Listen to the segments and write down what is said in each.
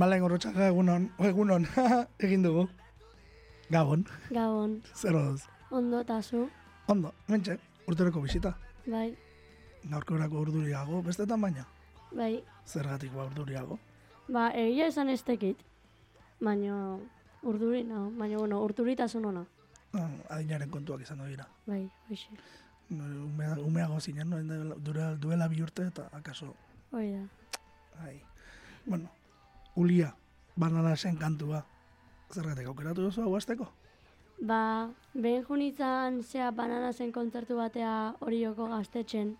Malen gorrotxaga egunon, egunon, egin dugu. Gabon, Gabon, zer oduz. ondo eta Ondo, mentxe, urtereko bisita. bai, Gaurko erako urduriago, bestetan baina. bai. Zergatik ba urduriago. Ba, egia esan ez tekit, baina urduri, no, baina, bueno, urduritasun ona, Ah, adinaren kontuak izango dira. bai, hoxe, Umea, umeago zinen, no? duela, duela bi urte eta akaso, hoi da. ai. Bueno, Ulia, bananasen kantua. Zergatik aukeratu duzu hau azteko? Ba, behin junitzan zea bananazen kontzertu batea horioko gaztetxen,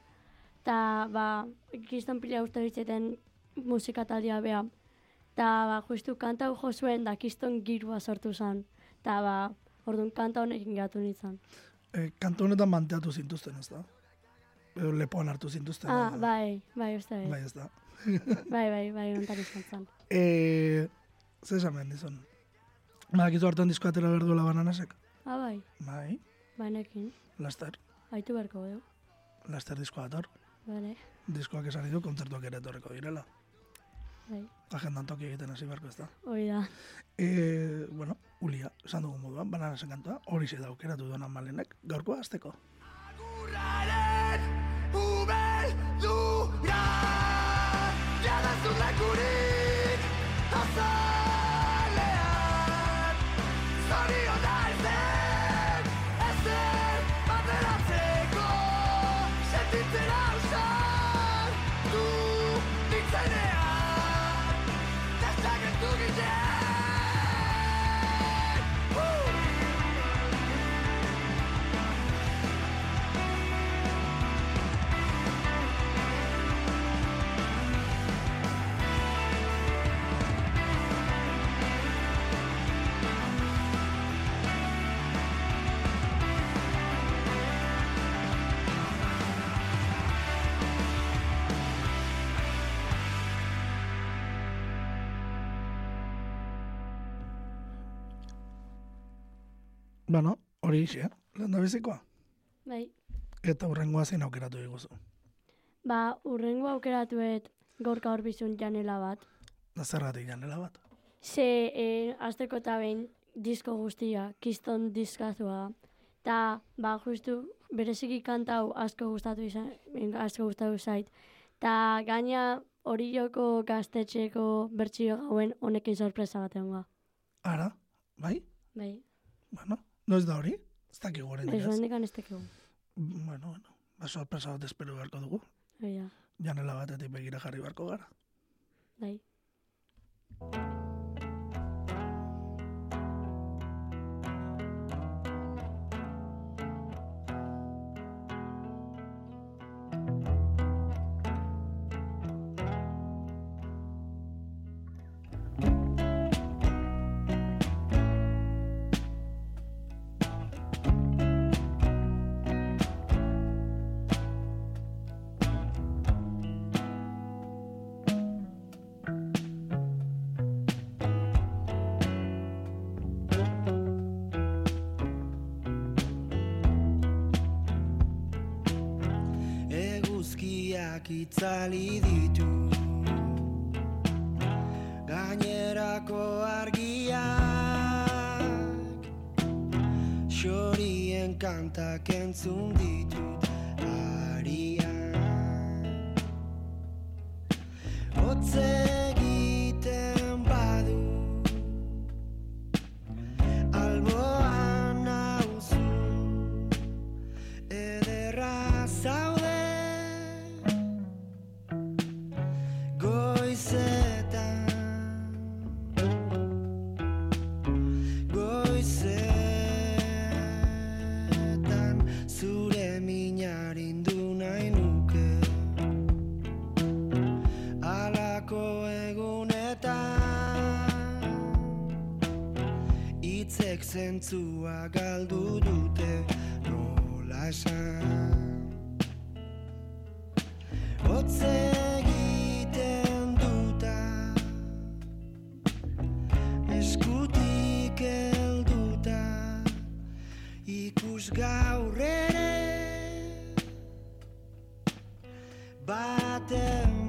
eta, ba, kiston pila uste ditzeten musika taldea beha, eta, ba, justu kanta hau jo zuen, da kiston girua sortu zen, eta, ba, orduan kanta honekin gatu nintzen. E, kantu honetan manteatu zintuzten, ez da? Edo lepoan hartu zintuzten. Ah, bai, bai, uste bai. Ez da. Bai, bai, bai, ontan izan zen. E, zer esan behar dizun? Badakizu hartan disko atera behar duela bananasek? Ah, bai, Bai, bainekin, laster, haitu beharko du, laster diskoa dator. bale, Diskoak esan ditu, kontzertuak ere etorreko direla. bai, Agendan toki egiten hasi beharko ez da. hoi da. E, bueno, Ulia, esan dugun moduan, bananasen kantua, hori ze daukeratu duan malenek, gaurkoa azteko. Agurraren hori ise, lehen da bizikoa. Bai, Eta hurrengoa zein aukeratu diguzu. ba, urrengo aukeratuet gorka horbizun janela bat. Da zergatik janela bat. Ze, e, azteko eta behin disko guztia, kiston diskazua. Ta, ba, justu, bereziki kanta hau asko gustatu izan, asko gustatu zait. Ta, gaina hori joko gaztetxeko bertsio gauen honekin sorpresa bat. Ara, bai? Bai, Bueno, no ez da hori? Ez dakik gore ez honekan ez tekegu. Bueno, bueno, ba, sorpresa bat espero beharko dugu. Da, Janela batetik begira jarri beharko gara. bai. Itzali ditu. Gainerako argiak Xorien kantak entzun ditut. Arian hitzek zentzua galdu dute nola esan? Hotz egiten duta Eskutik helduta Ikus gaur ere baten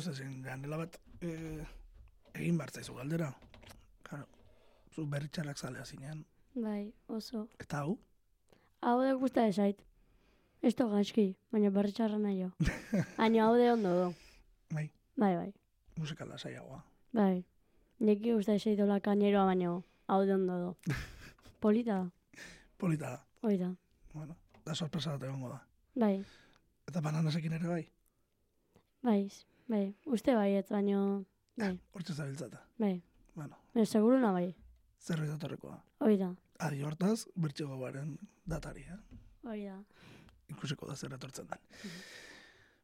Hau zezen, ganela bat, eh, egin bartzaizu galdera. Claro, zu berritxarrak zalea zinean. Bai, oso. Eta hau, Hau de gusta esait. Ez to gaizki, baina berri txarra nahi jo. Baina hau de ondo do. bai, Bai, bai. musikala zaiagoa. Bai. Neki gusta esait dola kaineroa, baina hau de ondo do. Polita da, Polita da, hoi da. bueno, da sorpresa bat egongo da. Bai, Eta bananasekin ere bai, bai, bai. Uste bai, ez baino, bai, hortze zabiltzata. bai. Bueno, Baina seguruna bai, zerbait datorrekoa. hoi da, Adi hortaz, bertxego baren datari, eh? hoi da. ikusiko da zer etortzen den.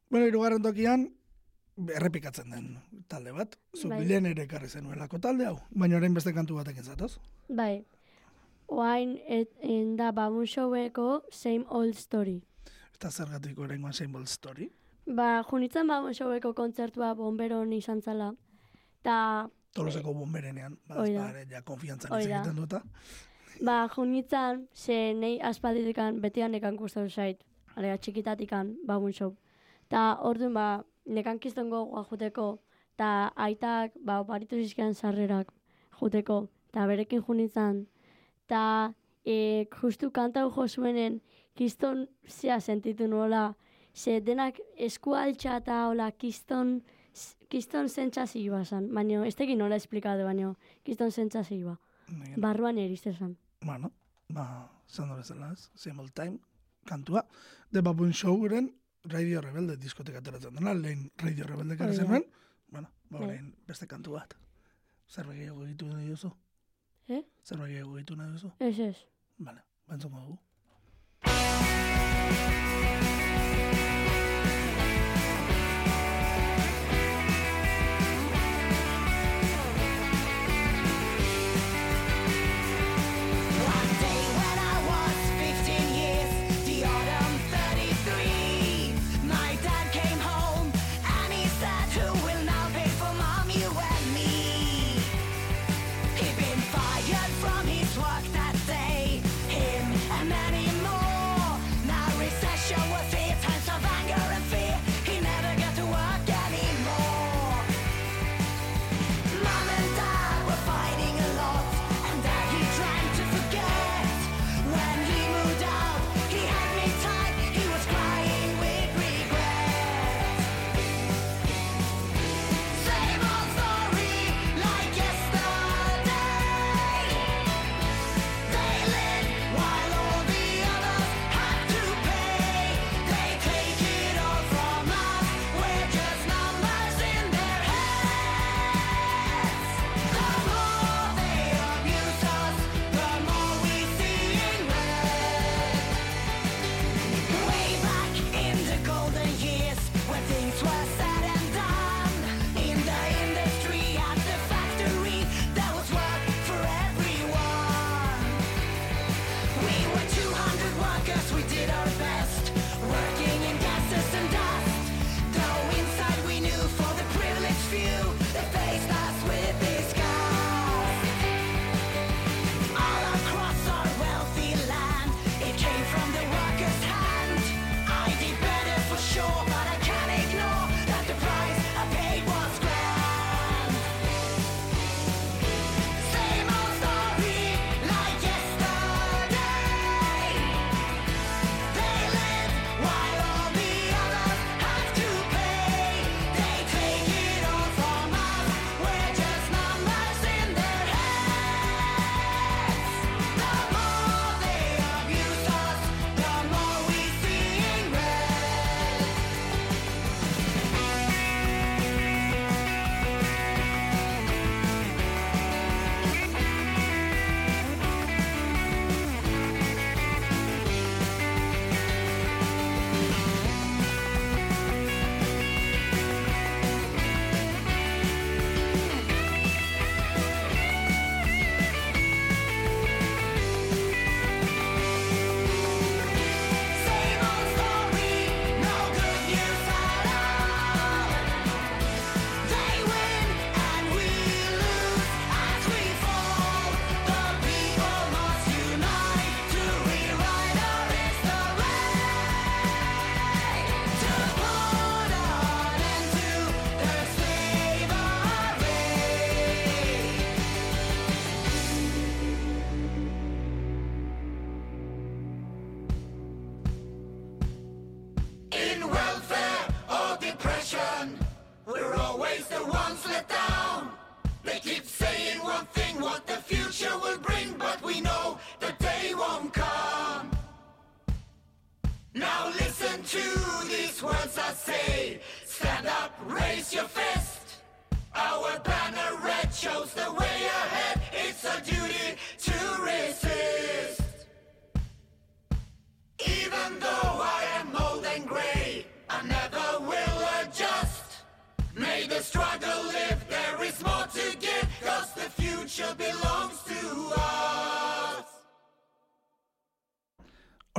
Bueno, irugarren tokian, errepikatzen den talde bat. Zuk Bai. lehen ere ekarri zenuelako talde hau, baina orain beste kantu batekin zatoz. Bai, oain et, da babun showeko same old story. Eta zergatik oraingoan Same Old Story. Ba, junitzen babun showeko kontzertua bomberon izan zala. Ta, Toloseko bomberenean, ba, ez da. ba, ere, ja, konfiantzan egiten duta. ba, junitzen, ze nei aspaldidikan betian nekan gustatu zait. Alega, txikitatikan babun show. Ta, orduan, ba, nekan kistongo juteko, ta aitak, ba, oparitu zizkian sarrerak juteko, ta berekin junitzen, ta e, justu kantau jo zuenen, kiston zea sentitu nuela, ze denak esku altxa eta hola kiston, kiston zentzazioa zan, baina ez tekin nola esplikatu, baina kiston zentzazioa. Bai. Barruan erizte zan. Bueno, ba, zan da bezala ez, Same Time, kantua. De Babun Showren, Radio Rebelde diskoteka ateratzen dena, lehen Radio Rebelde da. zenuen. Bueno, ba, Bai. orain beste kantu bat. Zerbait gehiago ditu nahi duzu? Eh? Zerbait gehiago ditu nahi duzu? Ez ez. Vale, bantzuko dugu.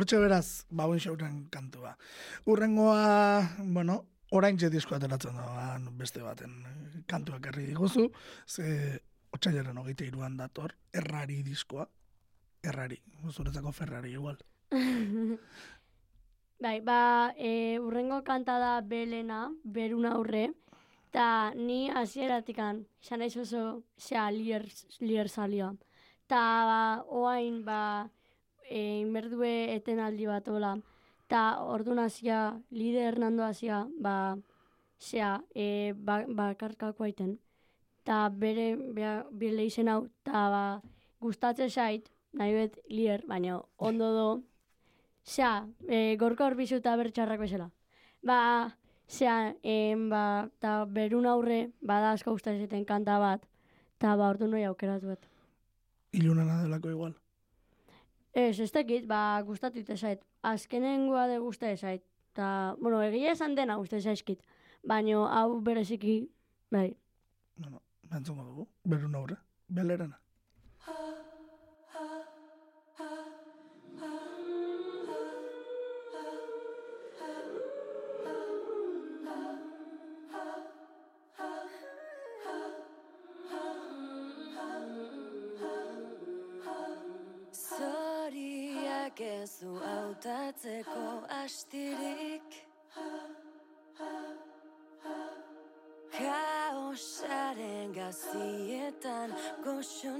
Hortxe beraz, bauen xauren kantua. Urrengoa, bueno, orain txe disko ateratzen da, beste baten eh, kantuak herri diguzu, ze otxailaren hogeita iruan dator, errari diskoa, errari, zuretzako Ferrari igual. Bai, ba, e, urrengo kanta da Belena, berun aurre, eta ni hasieratik izan naiz oso, zea, lier, lier salia. Ta, ba, oain, ba, e, inberdue etenaldi bat ola. Ta, ordu nazia, lide Hernando hazia, ba, zea, e, ba, bakarkako aiten. Ta, bere, bea, bile izen hau, ta, ba, gustatze zait, nahi bet lier, baina ondo do, Zea, e, gorka horbizu eta bertxarrak bezala. Ba, zea, em, ba, ta berun aurre, bada asko gustatzen kanta bat, eta ba, ordu noi aukeratu bet. Ilunana delako igual. Ez, ez dakit, ba, gustatu ite zait. Azkenengoa de gusta zait. Ta, bueno, egia esan dena gusta zaizkit. Baina hau bereziki, bai. No, no, entzungo dugu, berun aurre, belerana. Astirik Kaosaren gazietan goxoni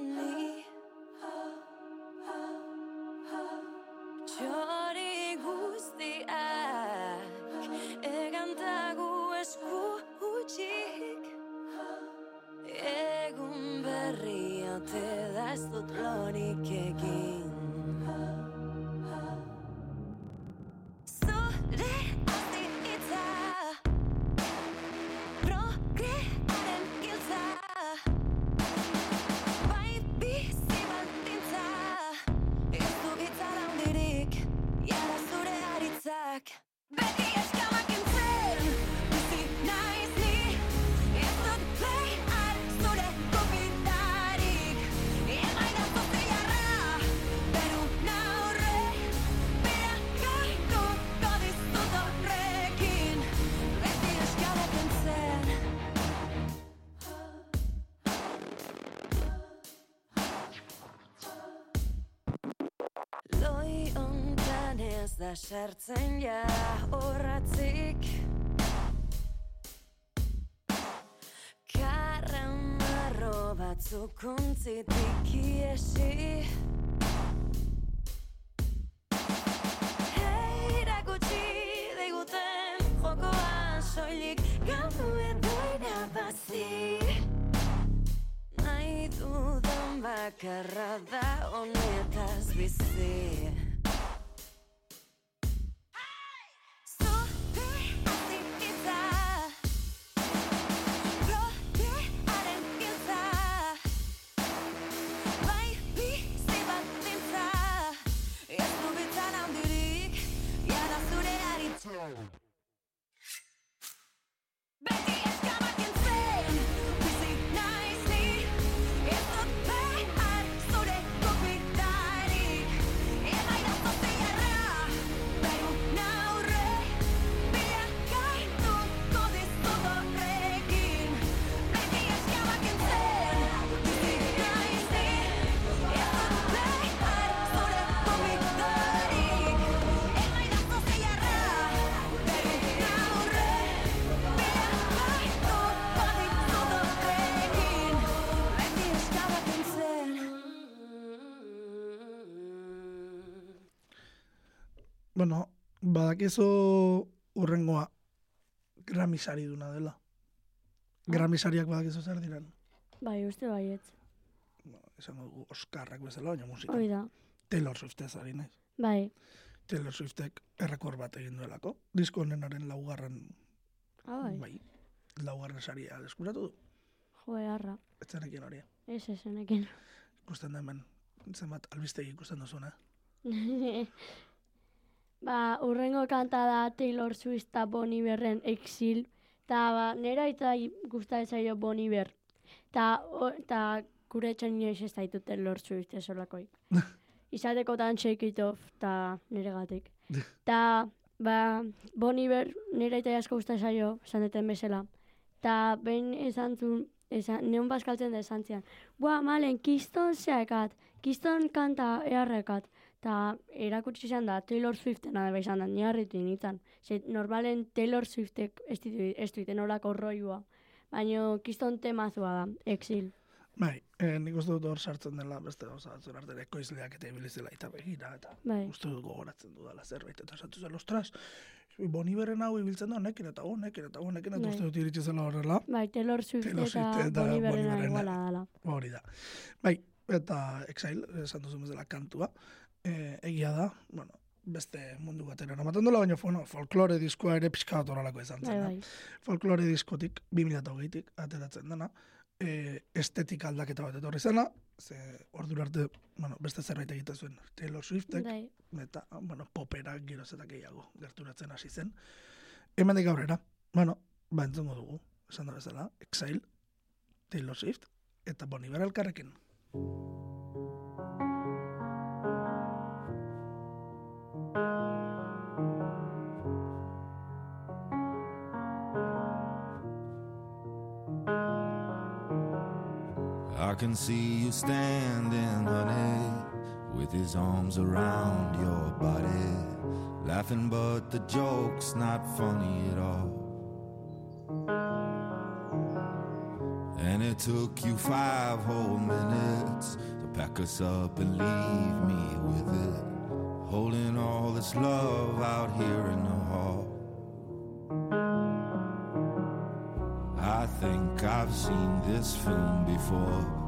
da sartzen ja horratzik. Karamarro batzuk untzitik iesi. Erakutsi diguten jokoan soilik Galdu edo irabazi Nahi dudan bakarra da honetaz bizi badakizu urrengoa Grammy sari duna dela. Grammy sariak badakizu zer diren. Bai, uste baietz. Esango dugu Oscarrak bezala, baina musika. Hoi da. Taylor Swift ez ari naiz. Bai. Taylor Swiftek errekor bat egin duelako. Disko honenaren laugarren, Ah, bai. bai, laugarren saria deskuratu du. Jo, harra. Ez zenekin hori. Ez esenekin. Ikusten da hemen, zenbat albistegi ikusten duzuna. ba, urrengo kanta da Taylor Swift eta Bon Iverren Exil. Ta ba, nera eta gustatzen zaio Bon Iver. Ta, ta gure etxan inoiz ez daitu Taylor Swift esolakoik. Izateko tan shake it off, ta nire gatik. ta, ba, Bon Iver nera eta asko gustatzen zaio, esan deten bezala. Ta, behin esan zuen, esan, neon bazkaltzen da esan zian. Bua, malen, kiston zeakat, kiston kanta eharrekat. Ta erakutsi izan da Taylor Swiftena da izan da, ni harritu nintzen. Ze normalen Taylor Swiftek ez ditu, ez duiten olako roiua. Baina kiston temazua da, exil. Bai, eh, nik uste dut hor sartzen dela beste gauza batzuen artean ekoizleak eta ibilizela eta begira eta Bai. uste dut gogoratzen dudala zerbait eta esatu zen, ostras, Boniberen hau ibiltzen da honekin eta honekin eta honekin eta Bai. uste dut iritsi zela horrela. Bai, Taylor Swift Taylor eta Swift eta Bon Bon Iverrena Iverrena. iguala dala. Hori da. Bai, eta Exile, esan duzu bezala kantua, e, egia da, bueno, beste mundu batera eramaten dola, baina bueno, folklore diskoa ere pixka bat horrelako izan Bai, zen. bai. Folklore diskotik 2008tik ateratzen dena, e, estetik aldaketa bat etorri zena, ze ordura arte, bueno, beste zerbait egiten zuen Taylor Swiftek, Bai, eta, bueno, popera geroz eta gehiago gerturatzen hasi zen. Hemendik aurrera, bueno, ba entzungo dugu, esan da bezala, Exile, Taylor Swift, eta Bon Iver elkarrekin. Can see you standing, honey, with his arms around your body, laughing, but the joke's not funny at all. And it took you five whole minutes to pack us up and leave me with it, holding all this love out here in the hall. I think I've seen this film before,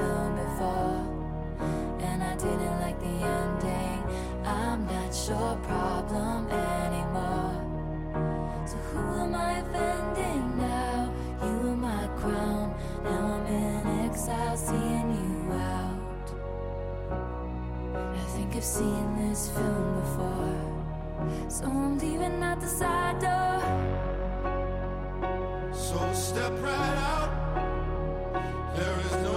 Film before, and I didn't like the ending. I'm not your problem anymore. So who am I offending now? You were my crown. Now I'm in exile, seeing you out. I think I've seen this film before, so I'm leaving out the side door. So step right out. There is no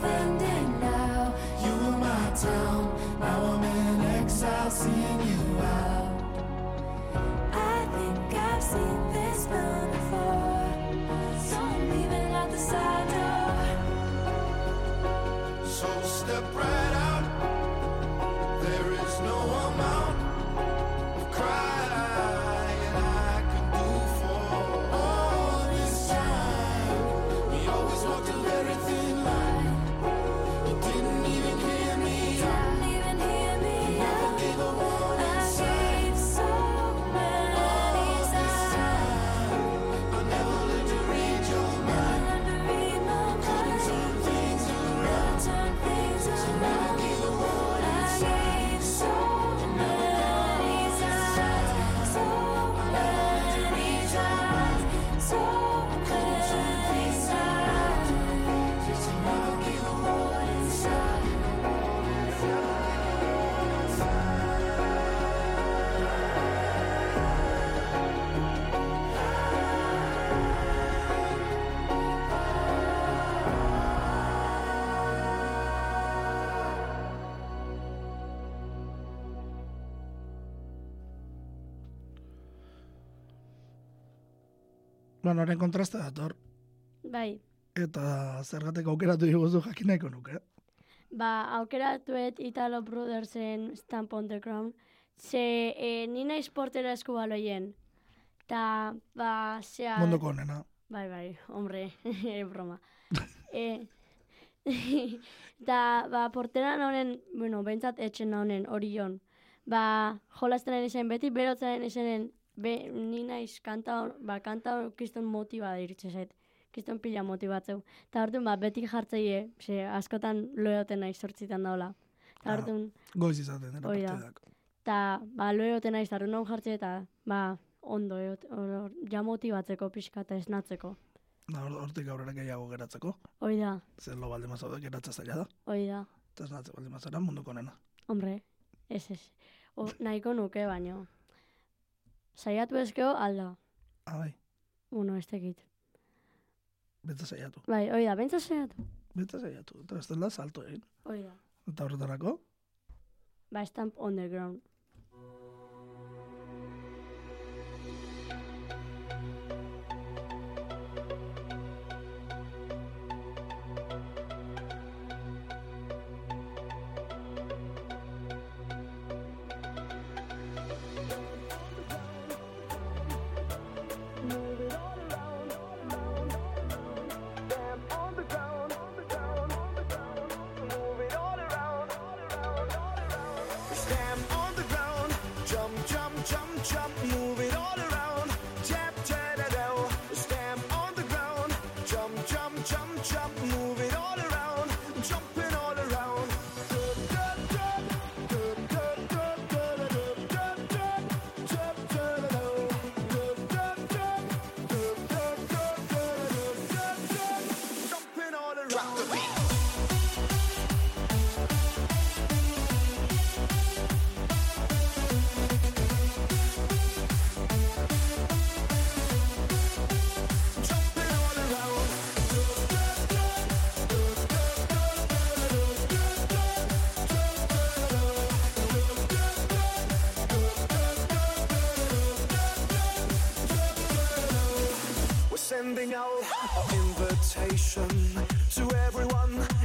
life ending now. You were my town, now I'm in exile, seeing you out. I think I've seen this film before, so I'm leaving out the side door. So step right soul. Bueno, horren kontrasta dator. Bai, Eta zergatik aukeratu diguzu jakin nahiko nuke. ba, aukeratuet Italo Brothersen Stamp on the Ground, ze e, ni naiz portera eskubaloien. Ta, ba, zea... Munduko honena. Bai, bai, hombre, broma. e, da, ba, portera honen, bueno, bentsat etxen honen, orion. Ba, jolazten izan beti, berotzen izenen, be, ni naiz kanta, ba, kanta hon kriston motiba iritsi zait. Kriston pila motibatzeu. Ta orduan, ba, beti jartzeie, ze askotan loeoten naiz sortzitan daula. Ta Ah. orduan, Goiz izaten da. partidak. ta, ba, loeoten naiz, tarun hon jartze eta, ba, ondo, eot, or, ja motibatzeko pixka eta esnatzeko. Da, hor- hortik aurrera gehiago geratzeko. Hoi da, Zer lo balde mazaude geratza zaila da. hoi da. Eta ez natze balde mazara munduko honena. Hombre, ez ez. O, nahiko nuke baino. Saiatu ezkeo alda. Ah, bai, Uno, ez tekit. betza saiatu. Bai, hoi da, bentsa saiatu. Betza saiatu. Eta ez dela salto egin. Hoi da. Eta horretarako, Ba, stamp on the ground. Invitation to everyone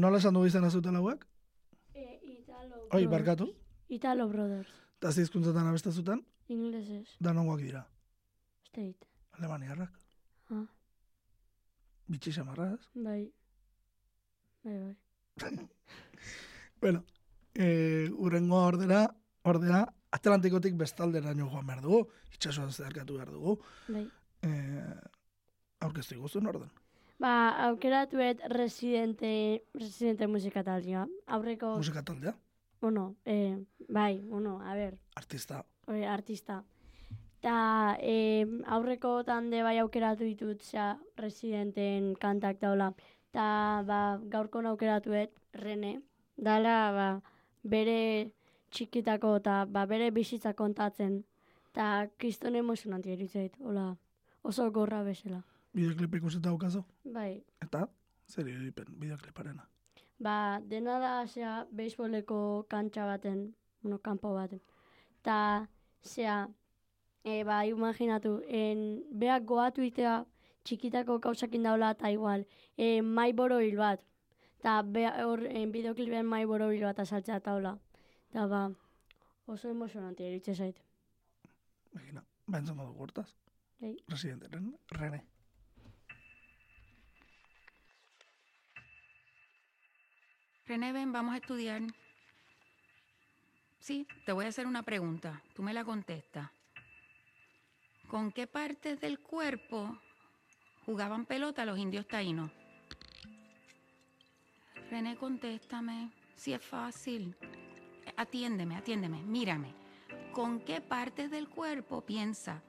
nola esan dugu izan azuten hauek? E, Italo Oi, Brothers. barkatu. Italo Brothers. Eta zizkuntzatan abesta zuten, Inglesez. danongoak dira. State. Alemaniarrak. Ah, Bitxi samarra, bai. Bai, bai. Bueno, e, urrengo ordera, ordera, Atlantikotik bestaldera joan behar dugu, itxasuan zeharkatu behar dugu. bai. E, aurkeztu iguzun orden. Ba, aukeratuet residente, residente musika taldea. Aurreko, Musika taldea, bueno, eh, bai, bueno, a ver, artista. hori, artista. Ta eh, aurreko tande bai aukeratu ditut, zea, residenten kantak daula. Ta, ba, gaurko aukeratuet, Rene, dala, ba, bere txikitako eta ba, bere bizitza kontatzen. Ta, kriston emozionantia irutzait, hola, oso gorra bezala. Bideoklip ikusita daukazu. Bai, Eta, zer iripen, bideokliparena. Ba, dena da, zea, beisboleko kantxa baten, bueno, kanpo baten. Ta, zea, e, ba, imaginatu, en, beak goatu itea txikitako kausakin daula, eta igual, e, mai borobil bat. Ta, bea, hor, en, bideoklipen mai borobil bat asaltzea taula. Ta, ba, oso emozionantia iritze zait. Begina, ba entzongo dugu hortaz. Bai. Residenteren, Rene. René, ven, vamos a estudiar. Sí, te voy a hacer una pregunta. Tú me la contestas. ¿Con qué partes del cuerpo jugaban pelota los indios taínos? René, contéstame. Si es fácil. Atiéndeme, atiéndeme, mírame. ¿Con qué partes del cuerpo piensa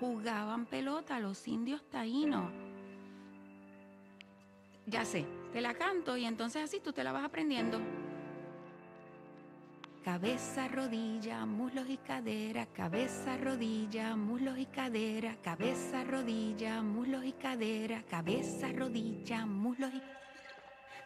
jugaban pelota los indios taínos? Ya sé, te la canto y entonces así tú te la vas aprendiendo. Cabeza, rodilla, muslos y cadera, cabeza, rodilla, muslos y cadera, cabeza, rodilla, muslos y cadera, cabeza, rodilla, muslos y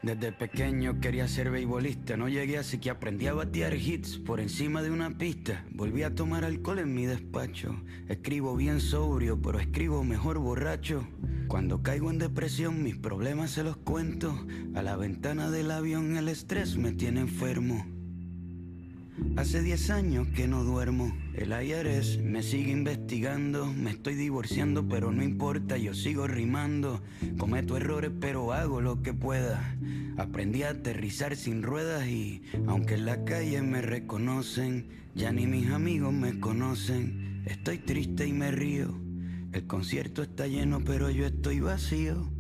Desde pequeño quería ser beisbolista, no llegué así que aprendí a batear hits por encima de una pista. Volví a tomar alcohol en mi despacho. Escribo bien sobrio, pero escribo mejor borracho. Cuando caigo en depresión, mis problemas se los cuento. A la ventana del avión el estrés me tiene enfermo. Hace 10 años que no duermo. El IRS me sigue investigando. Me estoy divorciando, pero no importa, yo sigo rimando. Cometo errores, pero hago lo que pueda. Aprendí a aterrizar sin ruedas y, aunque en la calle me reconocen, ya ni mis amigos me conocen. Estoy triste y me río. El concierto está lleno, pero yo estoy vacío.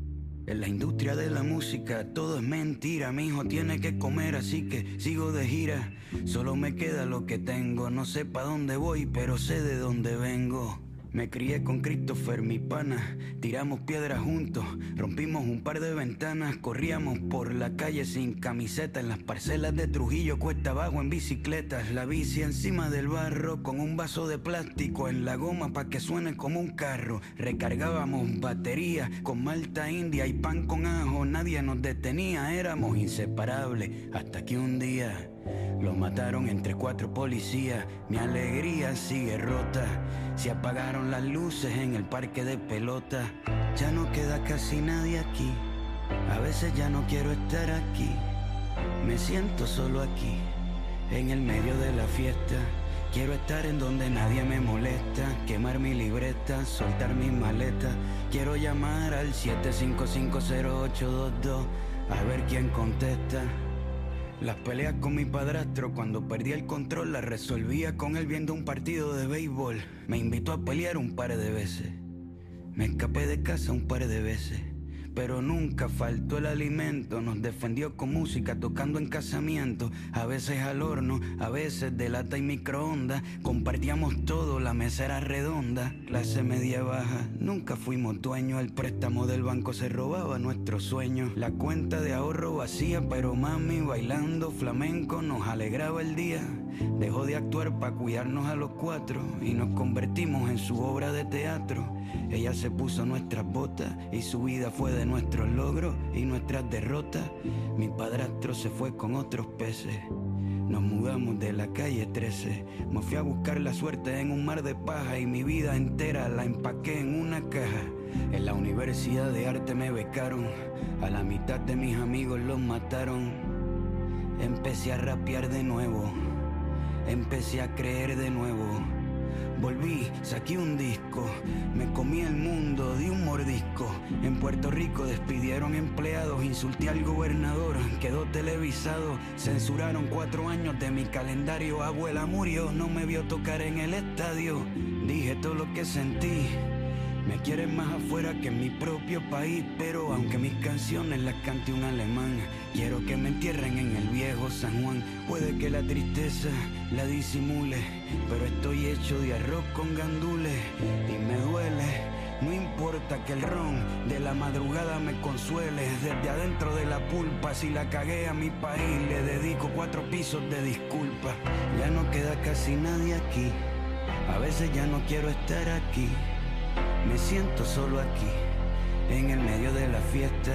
En la industria de la música todo es mentira. Mi hijo tiene que comer, así que sigo de gira. Solo me queda lo que tengo. No sé pa' dónde voy, pero sé de dónde vengo. Me crié con Christopher, mi pana. Tiramos piedras juntos, rompimos un par de ventanas. Corríamos por la calle sin camiseta. En las parcelas de Trujillo, cuesta abajo en bicicletas. La bici encima del barro con un vaso de plástico en la goma pa' que suene como un carro. Recargábamos baterías con malta india y pan con ajo. Nadie nos detenía, éramos inseparables. Hasta que un día lo mataron entre cuatro policías. Mi alegría sigue rota. Se apagaron las luces en el parque de pelota. Ya no queda casi nadie aquí. A veces ya no quiero estar aquí. Me siento solo aquí, en el medio de la fiesta. Quiero estar en donde nadie me molesta, quemar mi libreta, soltar mis maletas. Quiero llamar al 7550822 a ver quién contesta. Las peleas con mi padrastro cuando perdí el control las resolvía con él viendo un partido de béisbol. Me invitó a pelear un par de veces. Me escapé de casa un par de veces. Pero nunca faltó el alimento, nos defendió con música tocando en casamiento, a veces al horno, a veces de lata y microondas, compartíamos todo, la mesa era redonda, clase media baja, nunca fuimos dueños, el préstamo del banco se robaba nuestros sueños, la cuenta de ahorro vacía, pero mami bailando flamenco nos alegraba el día, dejó de actuar para cuidarnos a los cuatro y nos convertimos en su obra de teatro, ella se puso nuestras botas y su vida fue de nuestros logros y nuestras derrotas. Mi padrastro se fue con otros peces. Nos mudamos de la calle 13. Me fui a buscar la suerte en un mar de paja y mi vida entera la empaqué en una caja. En la Universidad de Arte me becaron. A la mitad de mis amigos los mataron. Empecé a rapear de nuevo. Empecé a creer de nuevo. Volví, saqué un disco, me comí el mundo de un mordisco. En Puerto Rico despidieron empleados, insulté al gobernador, quedó televisado. Censuraron cuatro años de mi calendario. Abuela murió, no me vio tocar en el estadio. Dije todo lo que sentí. Me quieren más afuera que en mi propio país, pero aunque mis canciones las cante un alemán, quiero que me entierren en el viejo San Juan. Puede que la tristeza la disimule, pero estoy hecho de arroz con gandules y me duele. No importa que el ron de la madrugada me consuele, desde adentro de la pulpa, si la cagué a mi país, le dedico cuatro pisos de disculpa. Ya no queda casi nadie aquí, a veces ya no quiero estar aquí. Me siento solo aquí, en el medio de la fiesta.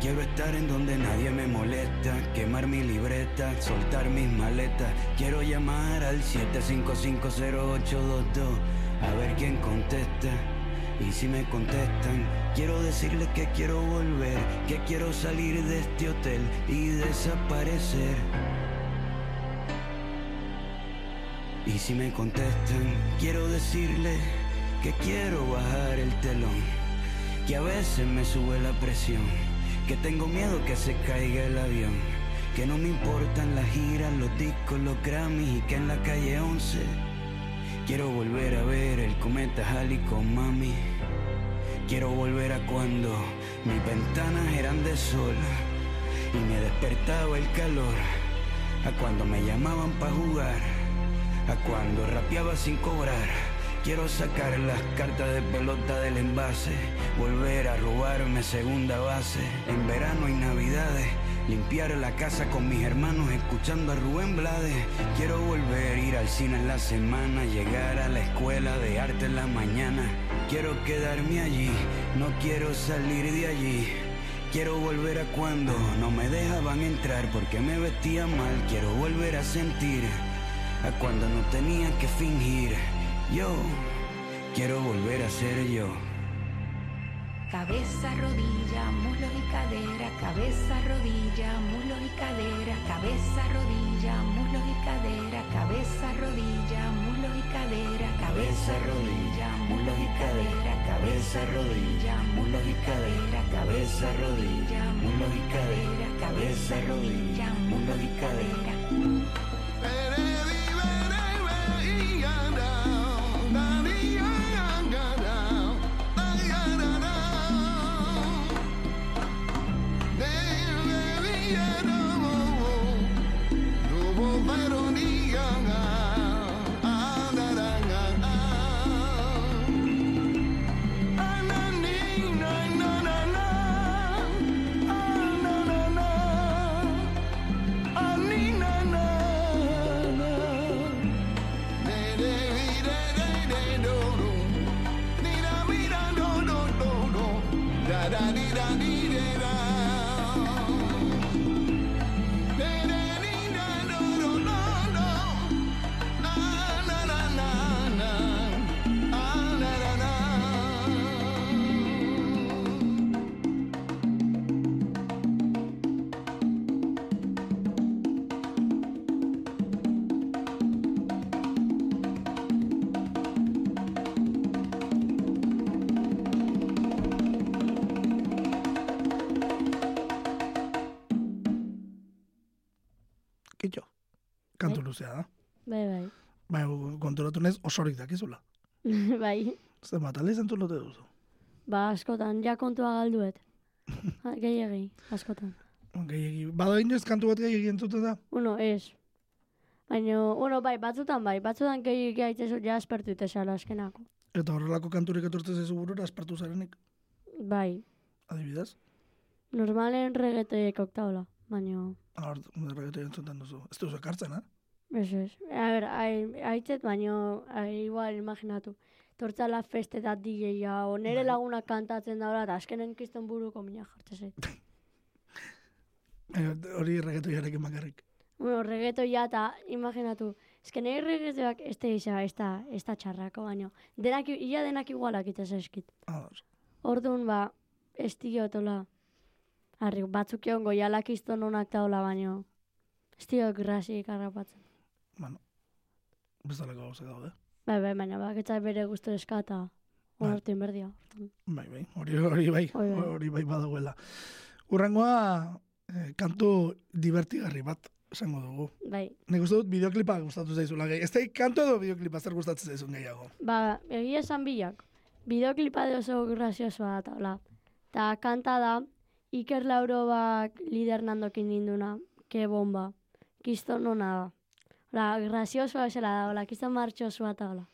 Quiero estar en donde nadie me molesta, quemar mi libreta, soltar mis maletas. Quiero llamar al 7550822 a ver quién contesta. Y si me contestan, quiero decirles que quiero volver, que quiero salir de este hotel y desaparecer. Y si me contestan, quiero decirles que quiero bajar el telón, que a veces me sube la presión, que tengo miedo que se caiga el avión, que no me importan las giras, los discos, los Grammys y que en la calle 11 quiero volver a ver el cometa Halley con mami. Quiero volver a cuando mis ventanas eran de sol y me despertaba el calor, a cuando me llamaban para jugar, a cuando rapeaba sin cobrar. Quiero sacar las cartas de pelota del envase, volver a robarme segunda base. En verano y navidades, limpiar la casa con mis hermanos escuchando a Rubén Blades. Quiero volver a ir al cine en la semana, llegar a la escuela de arte en la mañana. Quiero quedarme allí, no quiero salir de allí. Quiero volver a cuando no me dejaban entrar porque me vestía mal. Quiero volver a sentir a cuando no tenía que fingir. Yo quiero volver a ser yo. Cabeza, rodilla, muslos y cadera, cabeza, rodilla, muslos y cadera, cabeza, rodilla, muslos y cadera, cabeza, rodilla, muslos y cadera, cabeza, rodilla, muslos y cadera, cabeza, rodilla, muslos y cadera, cabeza, rodilla, muslos y cadera, cabeza, rodilla, muslos y cadera. Konturatu nez osorik dakizula. bai. Zer matale zentu lote duzu. Ba, askotan, ja kontua galduet. Gehiagi, askotan. Gehiagi, bada inoiz kantu bat gehiagi entzuten da? Uno, ez. Baina, bueno, bai, batzutan bai, batzutan gehiagi gaitzezu ja aspertu itesala askenako. Eta horrelako kanturik etortzen zaizu burura, aspartu zarenik, Bai, adibidez? normalen regete koktaola, baina, Hor, reggaeton entzuten duzu. Ez duzu ekartzen, eh? Ez ez. A ber, ai- aitzet, baina, ai, igual, imaginatu. Tortzala festetat DJ-a, o nere Bai. laguna kantatzen daula, eta azkenen kriston buruko mina jartzen zait. Eh, Hori reggaetoiarekin bakarrik. Bueno, reggaetoia eta imaginatu, eske nahi reggaetoak ez da isa, ez da, ez da txarrako, baino. Denak, ia denak igualak itaz eskit. Ados. Orduan, ba, ez diotola. Arri, batzuk egon goialak izton honak taola, baino. Ez dio grasik harrapatzen. Bueno, bezaleko gauza daude. Bai, bai, baina baketza bere guztu eskata. Bai. Onartin berdia. Bai, bai, hori, hori bai, Hori bai. bai badagoela. Urrengoa, eh, kantu divertigarri bat esango dugu. Bai, Nik uste dut bideoklipa gustatu zaizula gehi. Ez da kantu edo bideoklipa zer gustatzen zaizun gehiago. ba, egia esan bilak. Bideoklipa de oso graziosoa da, taula. Ta kanta da, Iker Laurobak lider nandokin ninduna, ke bomba. Kiston nona da. Ola, graziosoa esela da, ola, kiston martxosua eta ola.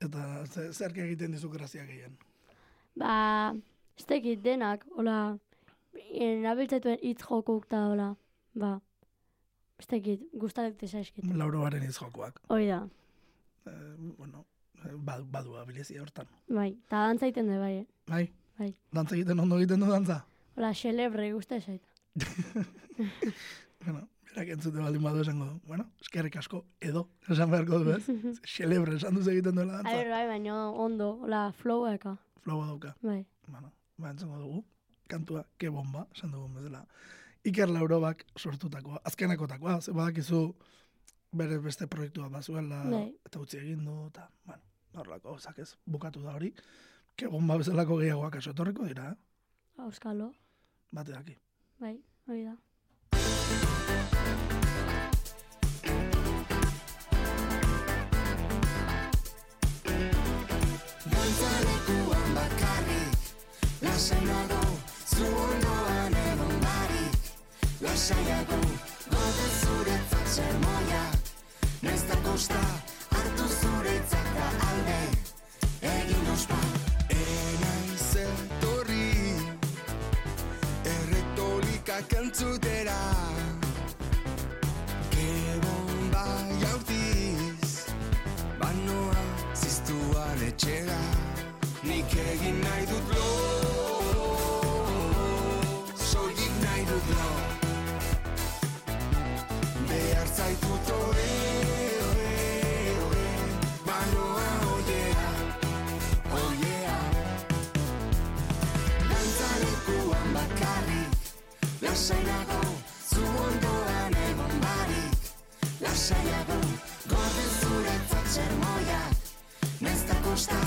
Eta ze- zerk egiten dizu grazia gehien. Ba, ez dakit denak, ola, nabiltzatuen hitz jokuk eta ola, ba, ez dakit, gustatzen zaizkit. Laurobaren izjokoak. Hoi da, Eh, bueno, eh, badu, badu abilizia hortan. bai, eta dantza egiten du, bai, eh. Bai, bai. dantza egiten ondo egiten du dantza. Ola, xelebre guzti zait. Bueno, berak entzute baldin badu esango du. Bueno, eskerrik asko, edo, esan beharko du, ez? Xelebre esan duz egiten duela dantza. Bai, bai, baina ondo, ola, flowa eka, Flowa dauka. bai. Bueno, ba, entzungo dugu. Kantua, ke bomba, esan dugun bezala. Iker Laurobak sortutakoa, azkenekotakoa, ze badakizu bere beste proiektua bazuela, Bai. eta utzi egin du, eta, bueno, horrelako, zak ez, bukatu da hori. Ke bomba bezalako gehiagoak aso etorriko dira, eh? Auskalo, bate daki. bai, hori da. Dantzalekuan bakarrik Lasaiago zu ondoan egon barik Lasaiago gode zuretzat sermoia Naiz da kosta hartu zuretzat da alde Egin ospa Enaiz etorri Erretolikak entzutera egin nahi dut lo. Soilik nahi dut lo. Behar zaitut ore, ore, ore Banoa oiea, oiea Dantzalekuan bakarrik Lasaiago, zu ondoan egon barik. Lasaiago, gorde zuretzat sermoia Naiz da kosta,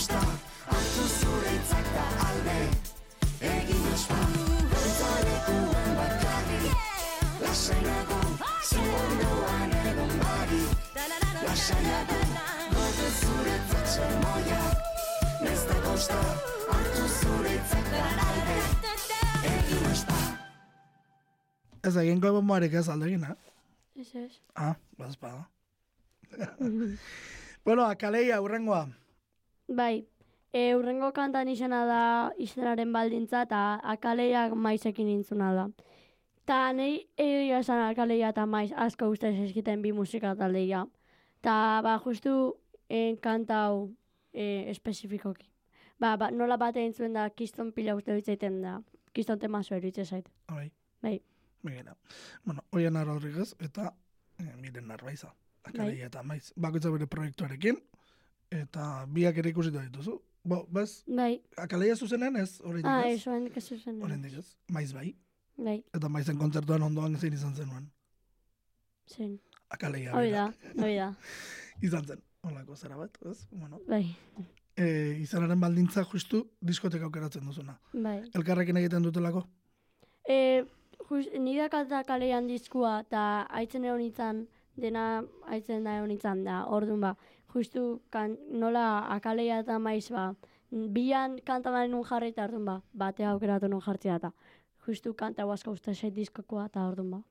Naiz da kosta, hartu zuretzat da alde Egin ospa, dantzalekuan bakarrik Lasai nago, zu ondoan egon barik Lasaiago, gorde zuretzat sermoia Naiz da kosta, hartu zuretzat da alde Egin ospa Ez egin bombarik ez aldegin, eh? Ez ez. Ah, bazpada. bueno, akaleia, urrengoa. Bai, e, urrengo kantan izena da izenaren baldintza eta akaleiak maizekin intzuna da. Ta nahi egia esan akaleia eta maiz asko ustez eskiten bi musika taldeia. Ta ba, justu en kanta hau e, espezifikoki. Ba, ba, nola bate entzuen da kiston pila uste ditzaiten da. kiston temazo eritze zait. Bai. Bai. Begira. Bueno, Oiana Rodriguez eta eh, Miren Narbaiza. Akaleia eta maiz. Bakoitza bere proiektuarekin. Eta biak ere ikusita dituzu. Bo, bez, Bai. akaleia zuzenen ez, oraindik Ah, ez? eso hendik ez zuzen. Oraindik ez. Maiz bai. Bai, Eta maizen kontzertuan ondoan zein izan zenuen. zen. Akaleia Hoi da, hoi da. Izan zen. Olako zera bat, ez? Bueno, Bai, e, izanaren baldintza justu diskoteka aukeratzen duzuna. bai. Elkarrekin egiten dutelako? E, just, nidakata kalean diskua, eta aitzen egon izan, dena aitzen da egon izan da, orduan ba, justu kan, nola akaleia eta maiz ba, bian kanta da nun jarri eta orduan ba, batea aukeratu nun jartzea eta justu kanta huazka uste set diskokoa eta orduan ba.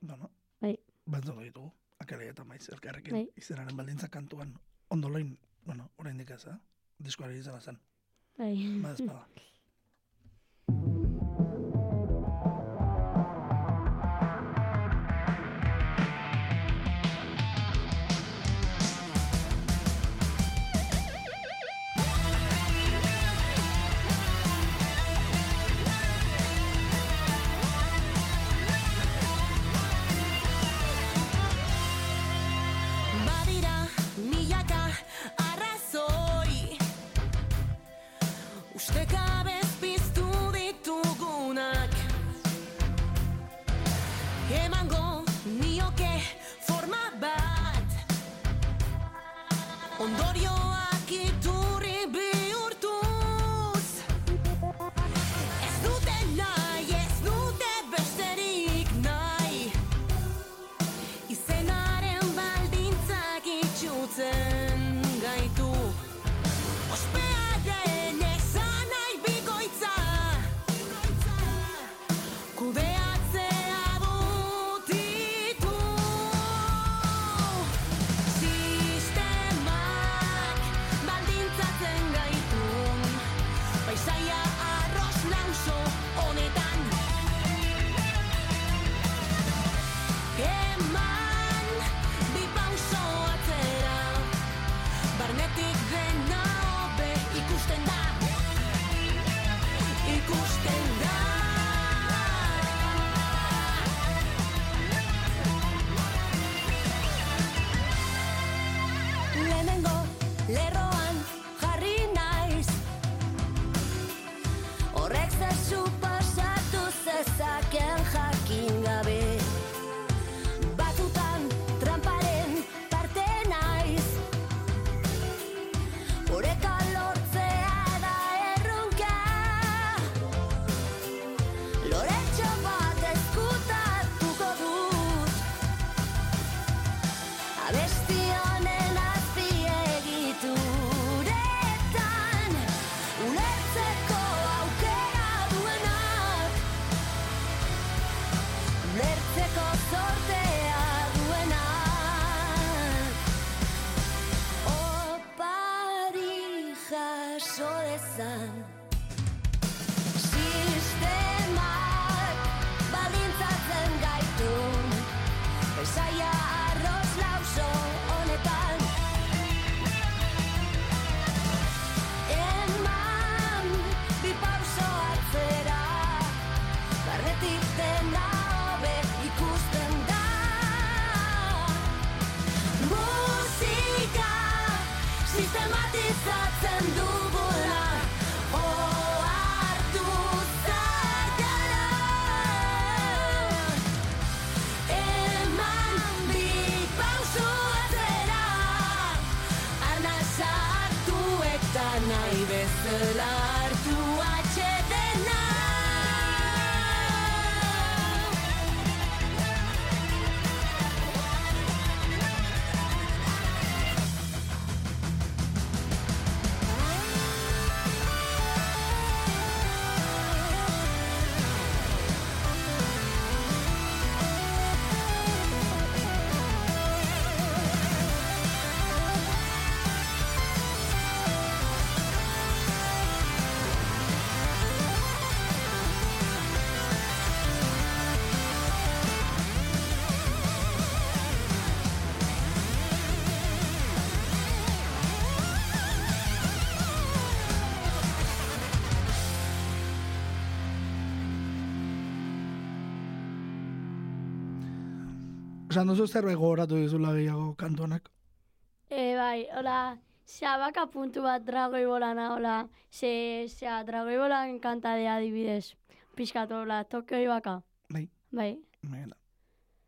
Bueno, Bai. Bantzoko ditugu. Akaleia eta maiz elkarrekin. Bai. Izanaren baldintza kantuan ondoloin, bueno, oraindik ez, eh? Diskoari izan zen. Bai. Ba, Esan duzu zerbait gogoratu dizula gehiago kantu honek. E, bai, hola, zea baka puntu bat dragoi bolana, hola, ze, zea, dragoi bolan kanta de adibidez. Piskat, hola, tokioi baka. Bai. Bai, Mira.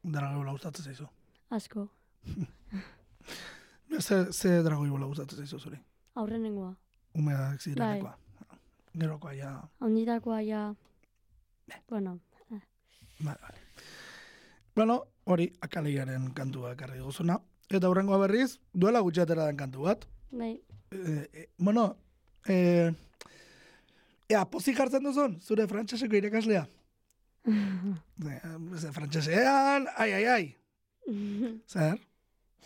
Dara gehiago gustatzen zaizu. asko. Ze, ze dragoi bola gustatzen zaizu zuri. Aurrenengoa. Umeak zirenekoa. Gerokoa ja. Onditakoa ja... Bueno, Vale, vale. Bueno, hori akaleiaren kantua ekarri gozuna. Eta hurrengoa berriz, duela gutxi atera den kantu bat. bai, E, e, bueno, e, ea, pozik hartzen duzun, zure frantseseko irakaslea. E, ze frantsesean, ai, ai, ai. Zer?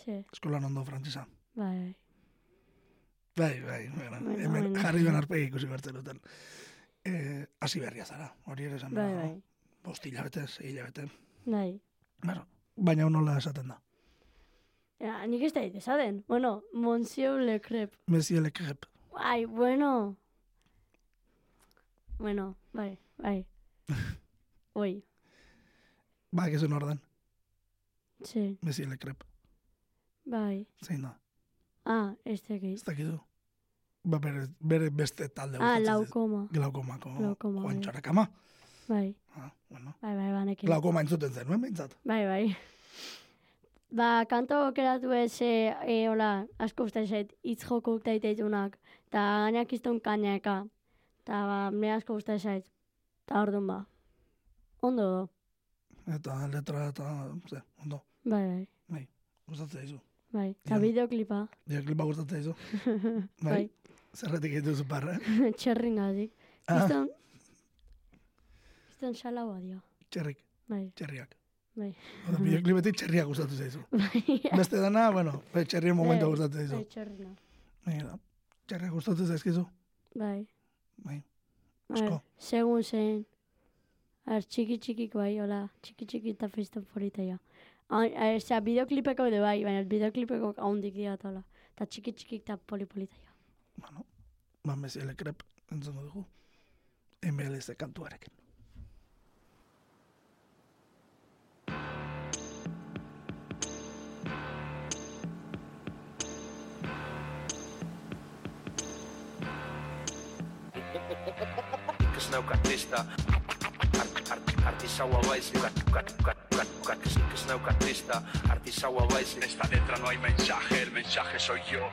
ze, Eskolan ondo frantsesa. bai, Bai, bai, bueno, Bueno, hemen bueno. jarri ben arpegi ikusi bertzen duten. E, hasi berria zara, hori ere esan bai, bai. Bost hilabete, sei hilabete. bai. Bueno, baina nola esaten da. Ja, nik ez da esaten. Bueno, Monsieur Le Crep. Monsieur Le Crep. Ai, bueno. Bueno, bai, bai. Oi, Ba, gizun orden, sí, Monsieur Le Crep. bai. Zein da, Ah, ez tekit. ez dakizu. Ba, bere, bere beste talde Ah, gustatzen zaiz. laukoma. Glaukomako Glaukoma, Juan bai. Txarakama. Bai, Ah, bueno. bai, bai, banekin. Glaukoma entzuten zen, nuen behintzat. Bai, bai. Ba, kanto okeratu ez, e, e, hola, asko uste zait, hitz joko daiteitunak, eta gainak iztun kainaka, eta ba, me asko uste zait, eta orduan ba. Ondo do, Eta letra eta, ze, ondo, bai, bai, gustatzen zaizu. bai, eta bideoklipa, Bideoklipa gustatzen zaizu. Bai. bai, Zerretik egiten zu parra. txerringatik. Ah. Izton, izton xalaua dio, Txerrik, bai, txerriak. bai, Oda, bideoklipetik txerriak gustatu zaizu. bai, Beste dana, bueno, bai, txerrien momentu Bai, gustatzen zaizu. bai, txerrina, Mira, txerriak gustatzen zaizkizu. bai. Bai, asko. segun zein. A ver, txiki txikik bai, hola, txiki txiki eta feistan forita ja. Osea, bideoklipeko de bai, baina bideoklipeko haundik dira eta hola. Eta txiki txikik eta poli polita ja. Bueno, Crep entzungo dugu. MLS kantuarekin. Kat, kat Ik is nou katista Artisau baiz En esta letra no hay mensaje El mensaje soy yo.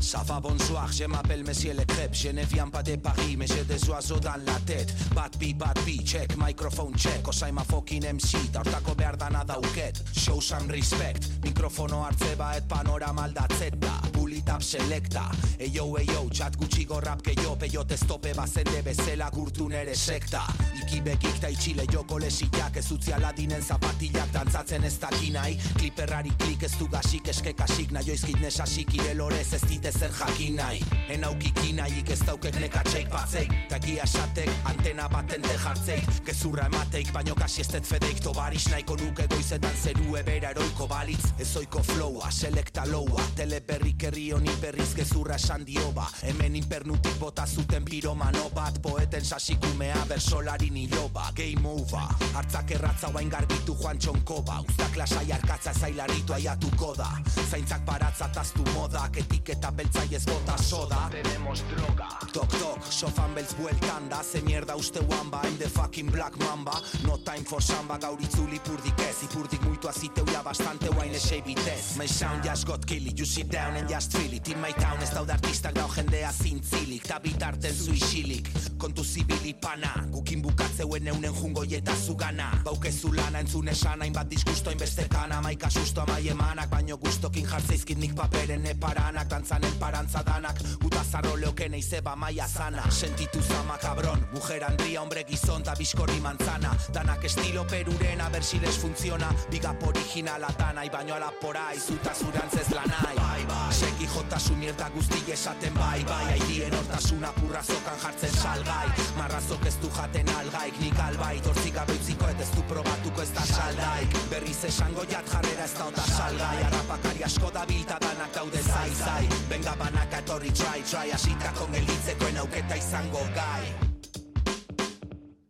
Ça va bonsoir, je m'appelle Monsieur Le Crêpe. Je ne viens pas de Paris, mais j'ai des oiseaux dans la tête. Bad B, bad B, check, microphone check. Osaima fucking MC, ta hortako behar dana dauket Show some respect, mikrofono hartze baet panorama aldatzeta Bulitap selecta, eyo, eyo, txat gutxi rap gehiago Peiot ez tope bazende bezela gurtu nere sekta. Iki bekik ta itxile joko lesiak Ez utzi aladinen zapatilak dantzatzen ez dakinai Kliperrari klik ez du gasik eskekasik Naioizkit nesasik irelorez ez dite zer jakin nahi. En aukiki nahik ez daukek nekatxeik batzeik Takia esatek antena batente jartzeik Gezurra emateik baino kasi ez fedeik. Tobaris nahiko nuke goizetan zeru ebera eroiko balitz. Ez oiko flowa, selekta loua Teleberrik herri honi berriz gezurra esan dio ba. Hemen inpernutik bota zuten piromano bat. Poeten sasikumea bersolari niloba Game over, hartzak erratza guain garbitu joan txonko ba. Uztak lasai arkatza zailaritu aiatuko da. Zaintzak baratza taztu modak. Etiketa beltzai ez bota soda. Tenemos droga. Tok tok, sofan beltz bueltan da. Ze mierda uste ba, I'm the fucking black mamba. No time for samba, gaur itzuli ipurdik ez. Ipurdik muitu aziteu ja bastante guain esei bitez My sound just got kill it, you sit down and just feel it In my town ez daude artistak dau jendea zintzilik Ta bitarten zu isilik, kontu zibili pana Gukin bukatzeuen eunen jungo eta zugana. Baukezu lana entzun esan hainbat disgusto hainbeste kana. Maika susto amai emanak, baino gustokin jartzeizkit nik paperen eparanak. Dantzanen parantza danak, guta zarro leoken eizeba maia zana Sentitu zama cabron, mujer handria, hombre gizon da bizkorri manzana. Danak estilo perurena, a ver si les funciona. Bigap originala tanai, baino alapora izuta zurantzez lanai Bai, bai, seki jota su mierda guzti esaten bai, bai. Aidien hortasuna purra zokan jartzen salgai. Marrazok ez du jaten algaik, nik albai Tortzik gabe utziko et ez du probatuko ez da saldaik. Berriz esango jat jarrera ez da ota salgai. Arrapakari asko da bilta danak daude zai, zai. Benga banaka etorri try, try. Asitako gelitzekoen auketa izango gai.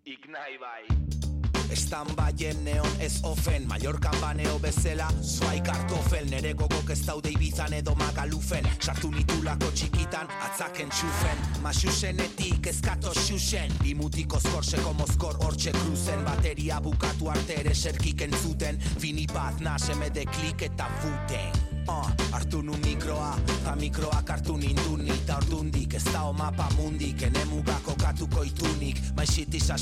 Ik nahi bai Ez Stand-byen neon ez ofen Mallorcan baneo bezela Zwei kartofel Nere gogok ez daude ibizan edo magalufen Sartu nitulako txikitan atzaken txufen. Masusenetik ezkato xusen Bimutiko skorseko mozkor hortxe kruzen Bateria bukatu arte ere serkik entzuten. Fini bat naseme de klik eta futen Hartu nu mikroa, ta mikroak hartu ninduni Ta ordundik, ez da mapa mundik Ene mugako katuko itunik My shit is a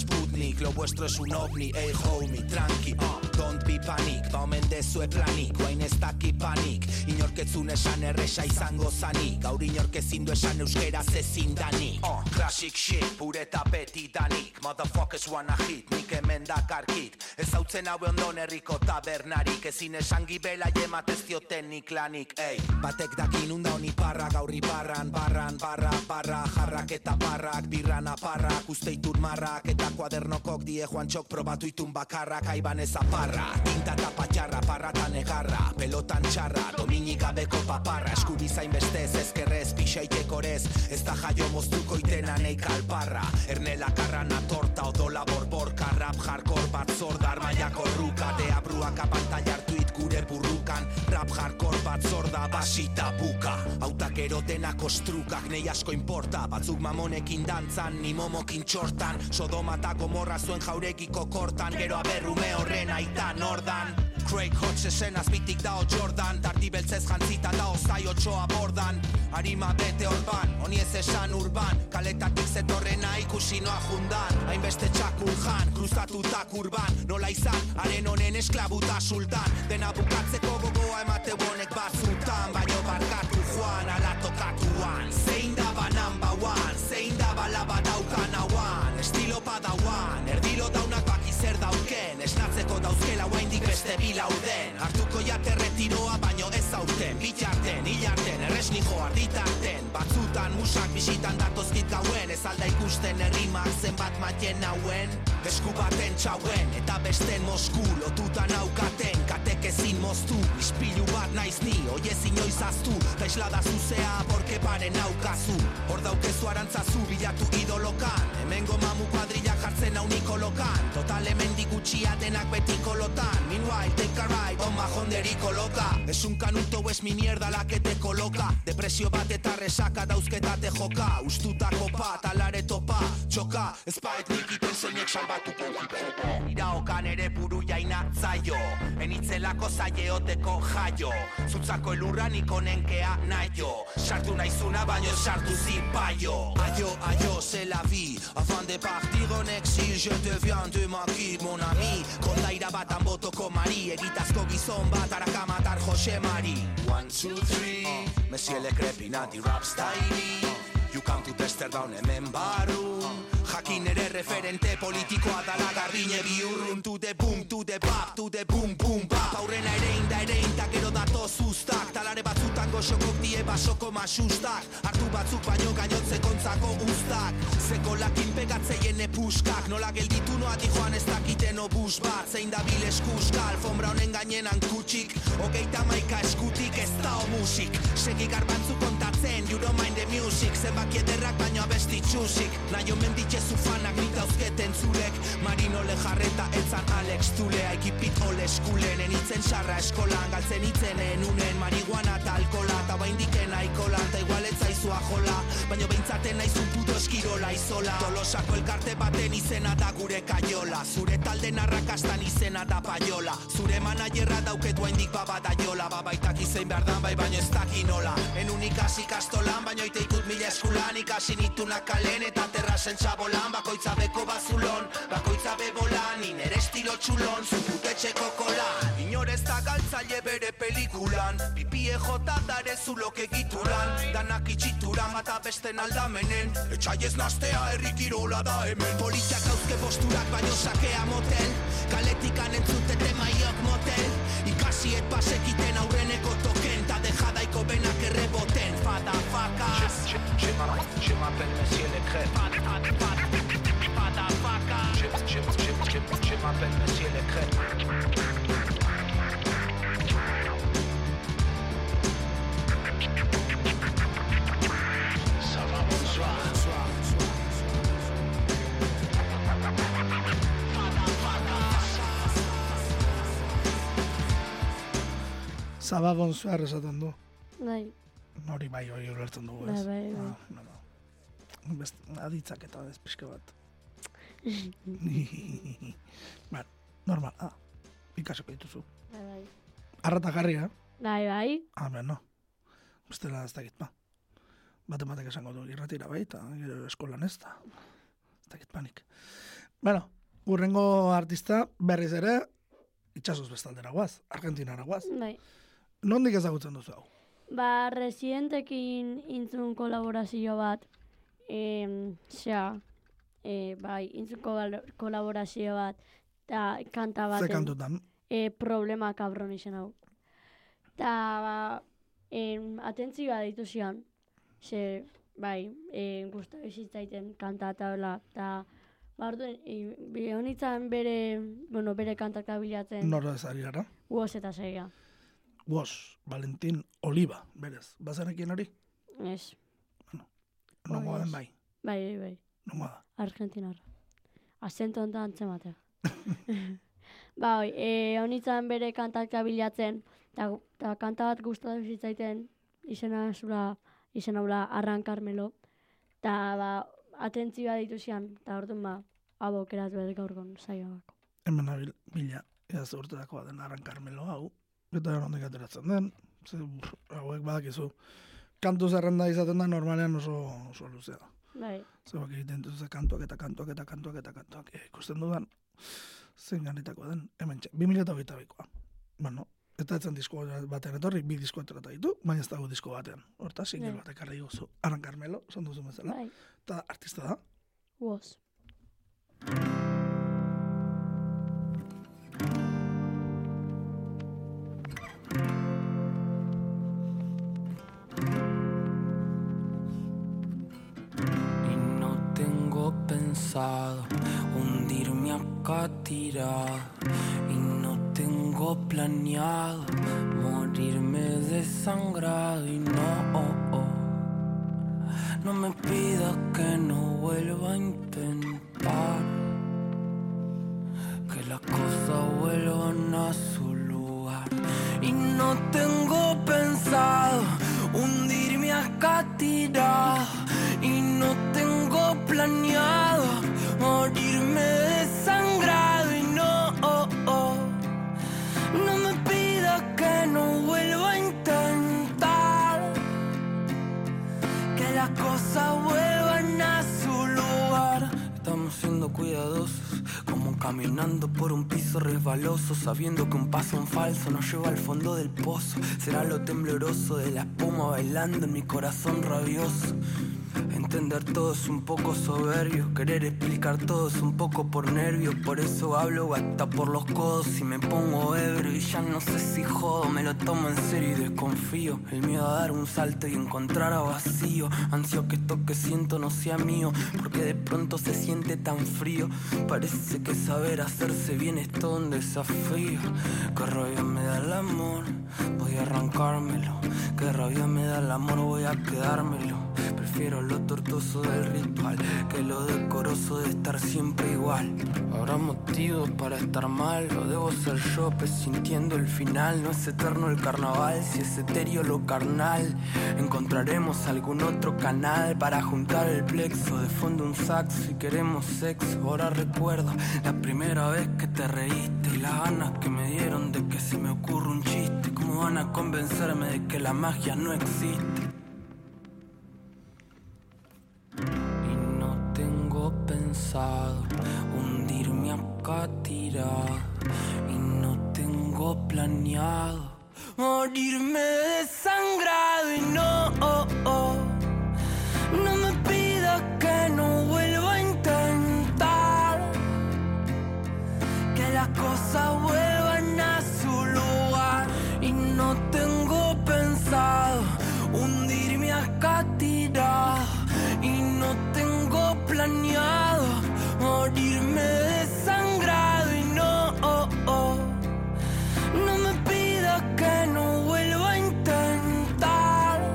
lo vuestro es un ovni Ey homie, tranqui, uh, don't be panic Ba omen dezue planik, guain ez daki panik Inorketzun esan erresa izango zanik Gaur inorkezin du esan euskeraz ezin danik. Uh, Classic shit, pure tapeti danik Motherfuckers wanna hit, nik hemen dakarkit Ez hautzen haue ondon herriko tabernarik Ezin esan gibela jematez dioten nik lanik Ey, batek dakin unda honi parra gaur iparran Barran, barra, barra, jarrak eta barrak Birran aparrak, uste itun marrak Eta kuadernokok die joan txok probatu itun bakarrak Aiban ez aparra, tinta eta patxarra Parratan negarra, pelotan txarra Dominik gabeko paparra, eskubizain bestez Ezkerrez, pixaitekorez Ez da jaio moztuko itena nei kalparra. Ernela karrana torta, odola borborka Rap hardcore bat zordar, maiako ruka. Deabruak apantaiartuit gure burrukan Rap hardcore bat zorda basita buka. Autak erotena kostrukak nei asko importa Batzuk mamonekin dantzan, ni momokin txortan. Sodoma eta gomorra zuen jaurekiko kortan. Gero aberrume horren aitan ordan Craig Hodgesen azbitik dao Jordan Tarti beltzez jantzita dao zai otxoa bordan Arima bete orban, honi ez esan urban Kaletatik zetorrena ikusi noa jundan Hainbeste txakur jan, kruzatutak urban Nola izan, haren honen esklabuta sultan Dena bukatzeko gogoa emate bonek batzutan Baino beste bilauden Hartuko jate retiroa baino ez aurten Bitarten, hilarten, erresni jo arditarten. Batzutan musak bisitan datozkit gauen Ez alda ikusten errimak zenbat maten hauen? Esku baten txauen eta besten Mosku Lotuta naukaten katek ezin moztu. Ispilu bat naiz ni, oiez inoiz aztu Ta islada zuzea borke paren naukazu. Hor daukezu arantzazu bilatu idolokan. Hemengo mamu kuadrilla jartzen hau nikolokan. Total hemen gutxia denak beti kolotan. Meanwhile, take a ride, on majonderiko loka Es un canuto es mi mierda la que te coloca. Depresio bat eta resaka dauzketa te joka Ustutako pa, talare topa, txoka Ez bait nik iten zeinek salbatuko. Iraokan ere buru jaina zaio Enitzelako zaieoteko jaio. Zutzako elurra nik onenkea naio Sartu naizuna baino sartu zipaio. Aio, aio, c'est la vie Avant de partir en exil Je deviens de ma vie, mon ami. Kondaira batan botoko mari Egitazko gizon bat arakamatar Jose Mari. One, two, three Monsieur le crepinati rap style You come to Amsterdam hemen barrun Jakin ere referente politikoa dala gardine biurrun To the boom, to the bap, to the boom, boom, bap Aurrena ere inda ere dato zuztak Talare batzutan goxokok die basoko masustak Artu batzuk baino gainotze kontzako ustak. Zeko lakin pegatzeien epuskak. Nola gelditu noa di joan ez dakiten obus bat. Zein da bil eskuska, alfombra honen gainenan kutsik Hogeita maika eskutik ez da o musik Segi garbantzu kontatzen, you don't mind the music. Zenbaki ederrak baino abesti txusik. Nahi omen ditxezu fanak nik dauzketen zulek Marino lejarreta etzan Alex Tulea Ekipit ole eskulen, enitzen sarra eskolan. Galtzen itzenen unen marihuana eta alkola Ta baindiken aikola, ta igual zaizua jola Baina beintzaten naizun puto eskirola izola. Tolosako elkarte baten izena da gure kaiola. Zure talden arrakastan izena da paiola. Zure manajerra dauket haindik baba da jola Babaitak izein behar dan bai baino ez daki nola. En ikasi kastolan baino ite ikut mila eskulan. Ikasi nitunak kalen eta terrasen txabolan Bakoitza beko bazulon, bakoitza bebolan Inere estilo txulon, zuputetxeko kolan. Inorez da galtzaile bere pelikulan. Pipie jota dare zulok egituran Danak itxituran mata besten aldamenen Etxai ez nastea herri kirola da hemen Politiak hauzke posturak baino sakea motel Kaletikan entzutete maiok motel Ikasiet pasekiten aurreneko token Ta dejadaiko benak erreboten Fada fakas Je m'appelle Monsieur le Crêpe Fada fakas Je m'appelle Monsieur Zababon zuhar esaten du. Bai, Hori bai, hori ulertzen dugu, bai, ez? bai, bai. Ah, no, no. Best, aditzak eta ez pixka bat. Ba, normal, ah, ikasiko dituzu. Bai, bai. Arrata jarri, eh? Bai, bai. Ah, ben, no. Bestela ez dakit, ba. Bate batek esango du irratira bai, eta gero eskolan ez da. Ez dakit panik. Bueno, urrengo artista berriz ere, itxasoz bestaldera guaz, Argentinara guaz. Bai. Nondik ezagutzen duzu hau? Ba, residentekin intzun kolaborazio bat, em, xea, e, bai, intzun kol- kolaborazio bat, eta kanta Ze baten, kantutan? e, problema kabron izen hau. Ta, ba, em, atentzioa ditu zion, ze, bai, e, gusta bizitzaiten kanta eta hola, eta, ba, orduen, e, bere, bueno, bere kantak da bilatzen, Nora ez ari gara? uoz eta zeia, Wos, Valentin Oliva, berez. Bazarekin hori? ez, Nongoa den ez. bai. bai, bai, bai. Nongoa da. Argentinarra. Azento honetan antzematea. ba, hoi, e, honitzen bere kantak da bilatzen, eta kanta bat gustatu zitzaiten izena zula, izena hula Arran Carmelo, eta ba, atentzioa dituzian, eta orduan ba, hau aukeratu edo gaurgon saioak. Hemen nabil, mila, ez urtetakoa den Aran Carmelo hau. Eta hondik ateratzen den. Ze, hauek badakizu. Kantu zerrenda izaten da normalean oso, oso luzea. Bai, Zebak egiten dituzte kantuak eta kantuak eta kantuak eta kantuak. E, ikusten dudan, zein ganetakoa den, hemen txe, 2008 bikoa. Bueno, eta etzen disko batean etorri, bi disko aterata ditu, baina ez dago disko batean. Horta, single Bai. bat ekarri guzu. Aran Carmelo, son duzu bezala. Eta artista da. uoz. Y no tengo planeado morirme desangrado. Y no, oh, oh, no me pidas que no vuelva a intentar. Que las cosas vuelvan a su lugar. Y no tengo pensado hundirme acá tirado. Y no tengo planeado morirme vuelvan a su lugar. Estamos siendo cuidadosos, como caminando por un piso resbaloso, sabiendo que un paso en falso nos lleva al fondo del pozo. Será lo tembloroso de la espuma bailando en mi corazón rabioso. Entender todo es un poco soberbio, querer explicar todo es un poco por nervio, por eso hablo hasta por los codos y me pongo ebrio y ya no sé si jodo, me lo tomo en serio y desconfío. El miedo a dar un salto y encontrar a vacío, ansio que esto que siento no sea mío, porque de pronto se siente tan frío. Parece que saber hacerse bien es todo un desafío. Que rabia me da el amor, voy a arrancármelo. Que rabia me da el amor, voy a quedármelo. Prefiero lo tortuoso del ritual que lo decoroso de estar siempre igual. Habrá motivos para estar mal, o debo ser yo presintiendo el final. No es eterno el carnaval, si es etéreo lo carnal. Encontraremos algún otro canal para juntar el plexo. De fondo un sax si queremos sexo. Ahora recuerdo la primera vez que te reíste y las ganas que me dieron de que se me ocurra un chiste. ¿Cómo van a convencerme de que la magia no existe? Pensado hundirme acá tirado. Y no tengo planeado morirme desangrado. Y no, oh, oh, no me pidas que no vuelva a intentar. Que las cosas vuelvan a su lugar. Y no tengo pensado hundirme acá tirado. Y no tengo planeado morirme desangrado. Y no, oh, oh, no me pidas que no vuelva a intentar.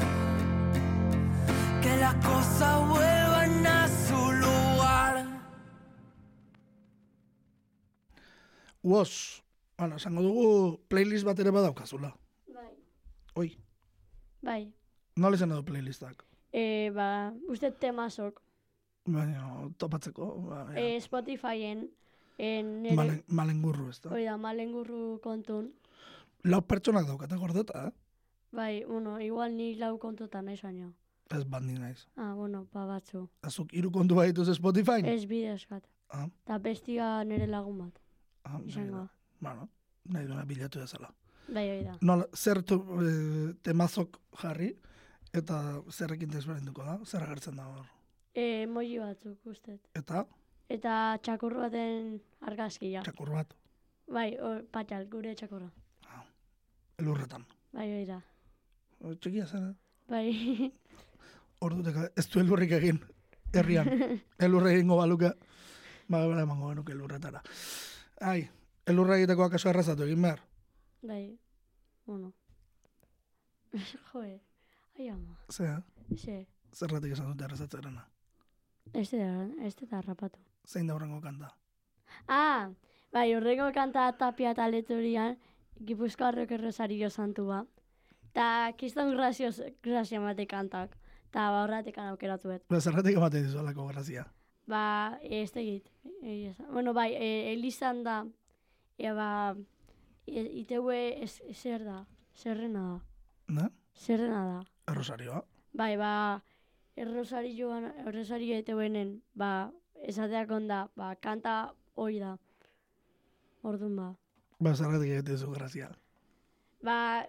Que las cosas vuelvan a su lugar. Uoz, bueno, esango dugu playlist bat ere badaukazula. Bai. Oi, Bai. nola izan edo playlistak? E, ba, uste temazok. Baina, topatzeko, ba. E, Spotifyen, en nere, Malen, malengurru, ez da. hori da, malengurru kontun. Lau pertsonak daukate gordeta, eh? Bai, bueno, igual ni lau kontutan naiz baino. Ez bandi naiz. Ah, bueno, ba batzu. Azuk hiru kontu baituz Spotify? Ez bidezkat. Ah, Ta bestia nere lagun bat. ah, Izango. Bueno, nahi duena bilatu dezala. Bai, hori da. Nola, zer tu, e, temazok jarri, eta zerrekin desberdinduko da? Zer agertzen da hor? E, emoji batzuk, ustet. Eta, Eta txakurru baten argazkia. txakur bat, Bai, o, patxal, gure txakurra. elurretan. Bai, hori da. O, Txikia zen, eh? Bai, Orduteka, ez du elurrik egin, herrian. Elurre egingo baluke, ba, bera emango genuke elurretara. Ai, elurra egiteko akaso errazatu egin behar. bai. Bueno. Joe, ai ama. Zea, Ze, zerratik esan dute errazatzerena. Ez da, ez da harrapatu. Zein da horrengo kanta. Ah, bai, horrengo kanta tapia taleturian, Gipuzkoarrok errosario santua. Ta, kiston grazioz, grazia mate kantak. Ta, ba, horretik aukeratu bet. Ba, zerratik ematen dizu alako grazia. Ba, ez tegit. esan. Bueno, bai, e, Elizan da, ea ba, e, iteue ez, zer da, zerrena da, Ne? zerrena da. Errosarioa. Bai, ba, errosarioan, errosario eteuenen, ba, esateak onda, ba, kanta hoi da. Orduan ba. Ba, zerratik egiten dizu grazia. Ba,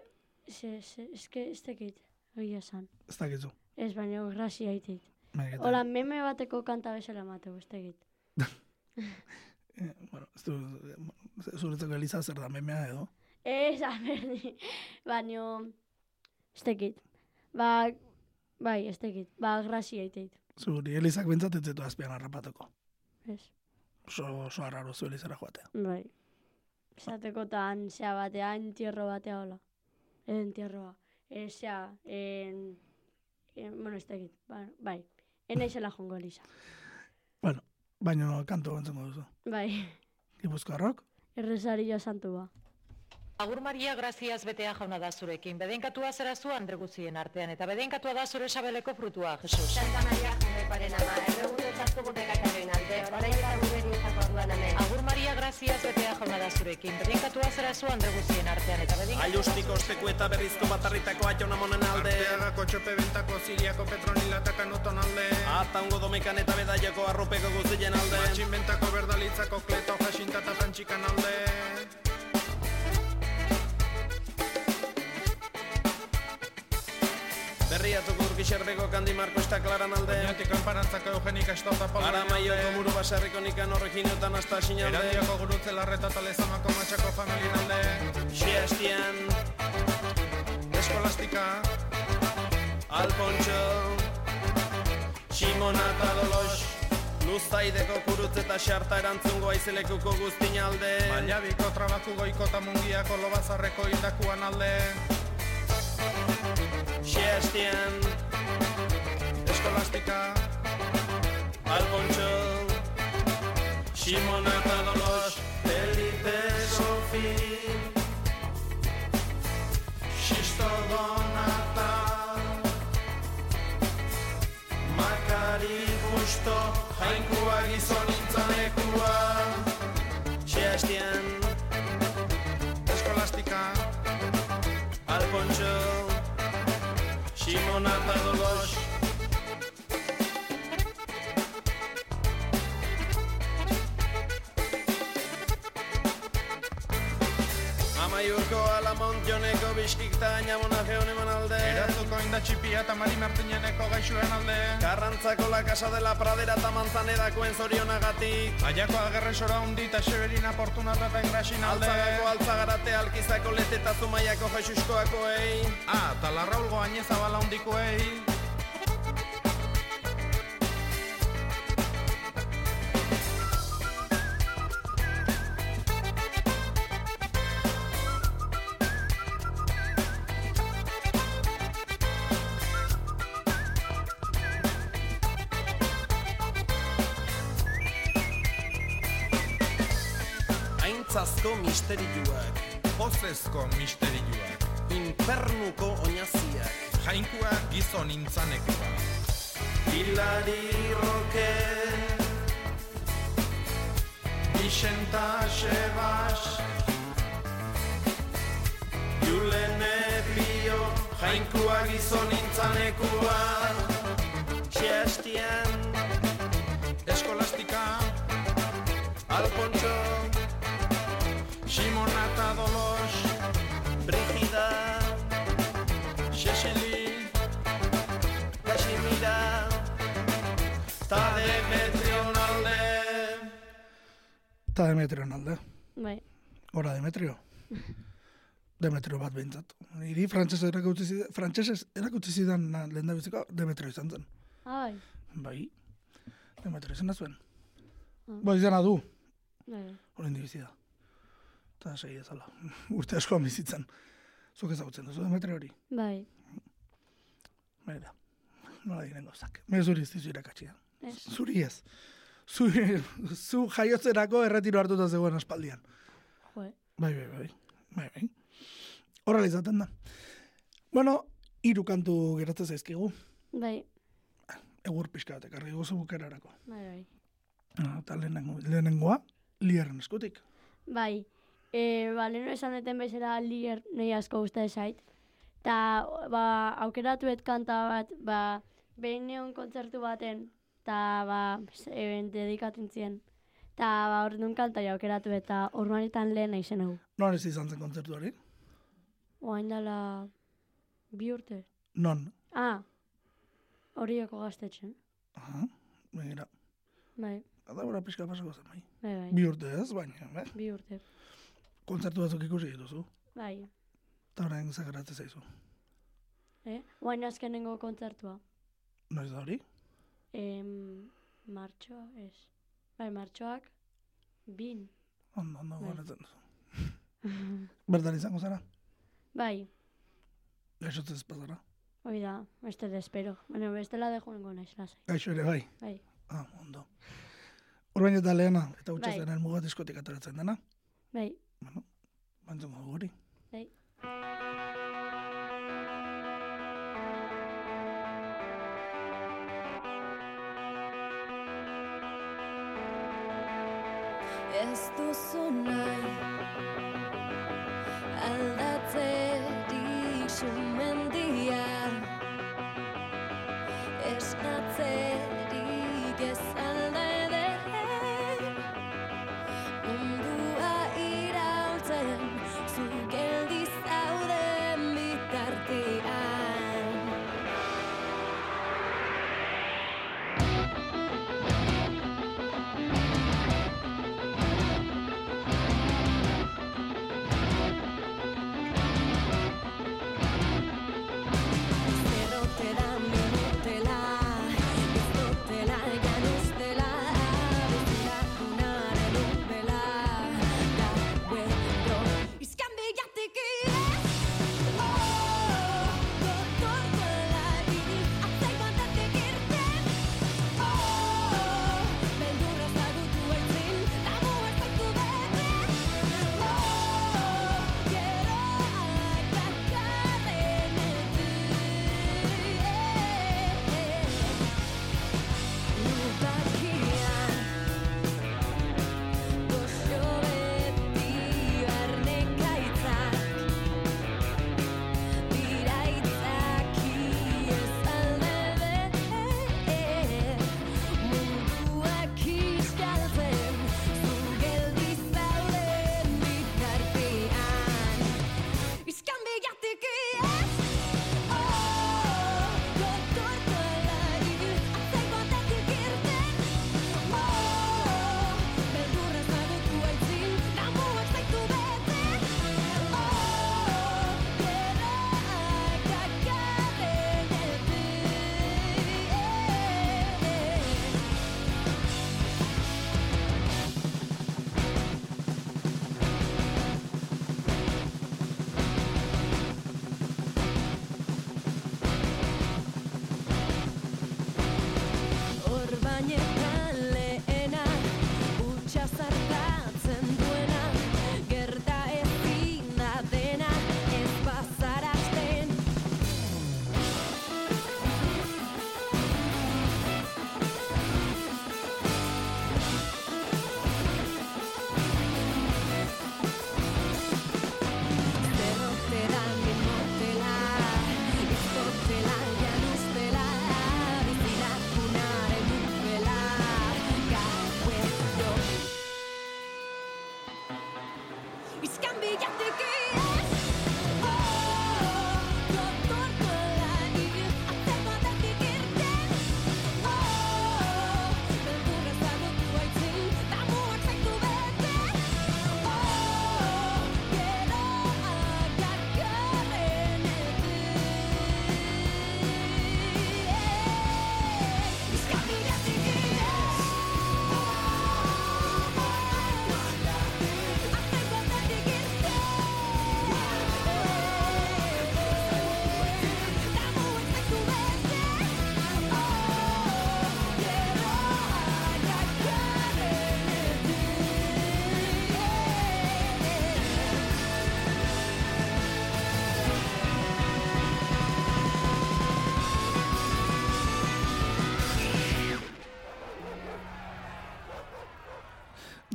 ze, ze, eske, ez tekit, egia esan. Ez dakizu. Ez, baina grazia aitit. Eta- Hola, meme bateko kanta bezala mateu, ez tekit. Eh, bueno, ez du, zuretzako Eliza zer da memea edo. Ez, a berdi. Baina, ez tekit. Ba, bai, ez tekit. Ba, grazia aitit. Zuri Elizak bintzat ez zetu azpian harrapatuko. Ez. Oso, oso arraro zu Elizara joatea. Bai. Esateko tan, zea batea, entierro batea hola. Entierroa. Zea, en, en, bueno, ez tekit. Ba, bai. Ena izela jongo Elisa. Bueno, baino kantu entzengo duzu. Bai. Gipuzkoarrok? Erresario santua. Agur Maria graziaz betea jauna da zurekin. Bedenkatua zera zu andre guztien artean, eta bedenkatua da zure sabeleko frutua, Jesus. Santa Maria Joseparen ama, erregundo txartu gutekataren alde, orain eta gure nintzako orduan hemen. Agur Maria graziaz betea jauna da zurekin. Bedenkatua zera zu andre guztien artean, eta bedenkatua... Aiustiko osteko eta berrizko batarritako aiona monen alde Arteagako txope bentako ziriako petronilata kanuton alde Ata ungo domekan eta bedaiako arropeko guztien alde Matxin bentako berdalitzako kleto jasintata tantxikan alde Berriatuko urkixerdeko kandi marko esta klaran alde. Oñotik kanparantzako eugenik estauta polvo Ara maioko muru basarriko nikan horrekinotan hasta sinalde. Erandioko gurutze larreta talezamako matxako familin alde. Xiestian Eskolastika. Alpontxo Simona eta Dolos Luztaideko kurutze eta xarta erantzungo aizelekuko guztin alde. Maiabiko trabaku goiko eta mungiako lobazarreko hildakuan alde Xiestian Eskolastika Alpontxo Simona eta Dolos Felipe Sofi Xisto Donata Makari Justo Jainkua gizonintzanekua alamont joneko biskik eta ainamona geon eman alde. Eratuko indatxipia eta Mari Martineneko gaixuen alde. Karrantzako la casa de la pradera eta manzanedakoen zorionagatik. Aiako agerre sora hundi eta Severina Fortunata eta Ingrasin alde. Altzagako altzagarate alkizako lete eta zumaiako jesuskoakoei. Ah, eta Larraulgo Añezabala hundikoei Misterioak Pozezko misterioak infernuko oinaziak. Jainkua gizon intzanekoa. Hilari roke, Bixenta Sebas, Julen Eblio, Jainkua gizon intzanekua. Txestian, Eskolastika, Alpontxo, Simonata Dolos, Brigida, Xexeli, Casimira, ta Demetrion alde. Eta Demetrion alde. Bai. Ora Demetrio. Demetrio bat behintzat. Niri frantzese erakutsi zidan, frantzesez erakutsi zidan na- lehendabiziko Demetrio izan zen. Ai. Bai. Demetrio izan da zuen. Ah. Ba, izana du. Bai. Horren dibizia. Eta segi ezala. Urte askoan bizitzen. Zuk ezagutzen duzu Demetrio hori. Bai. Baina. Nola diren gauzak. Me zuri ez dizu irakatxia. Ez. Zuri ez. Zu, zu jaiotzerako erretiro hartuta zegoen aspaldian. Jo, Bai, bai, bai. Bai, bai. Horrela izaten da. Bueno, hiru kantu geratzen zaizkigu. Bai. Egur pixka bat ekarri gozu bukerarako. Bai, bai. Eta lehenengo, lehenengoa, liarren eskutik. Bai, e, ba, lehenu esan deten bezala lier nahi asko uste zait. Ta, ba, aukeratuet kanta bat, ba, behin neon kontzertu baten, ta, ba, e, dedikatzen zien. Ta, ba, hor duen kanta aukeratu eta ormanetan lehen nahi zen hau. Non ez izan zen kontzertu hori? Oain dela bi urte. Non? Ah, horioko gaztetxen. Aha, begira. Bai, Eta gora pixka pasako zen, bai. bai, bai. Bi urte ez, baina, bai. Bi urte. Kontzertu batzuk ikusi dituzu. Bai. Eta orain zagaratzen zaizu. Eh? Oain azkenengo kontzertua. Noiz da hori? Em, martxoa, ez. Bai, martxoak, bin. Ondo, ondo, Bai. goratzen duzu. Bertan izango zara? bai, Gaixotzen ez pasara? hoi da, beste de espero. Baina bestela dejo nengo naiz, lasai. Gaixo ere, bai. Bai, Ah, ondo. Urbain eta lehena, eta utxe Bai. zen elmuga diskotik ateratzen dena. bai, Bantzungo dugu hori. bai. Ez duzu nahi aldatzerik sumendian Esnatzerik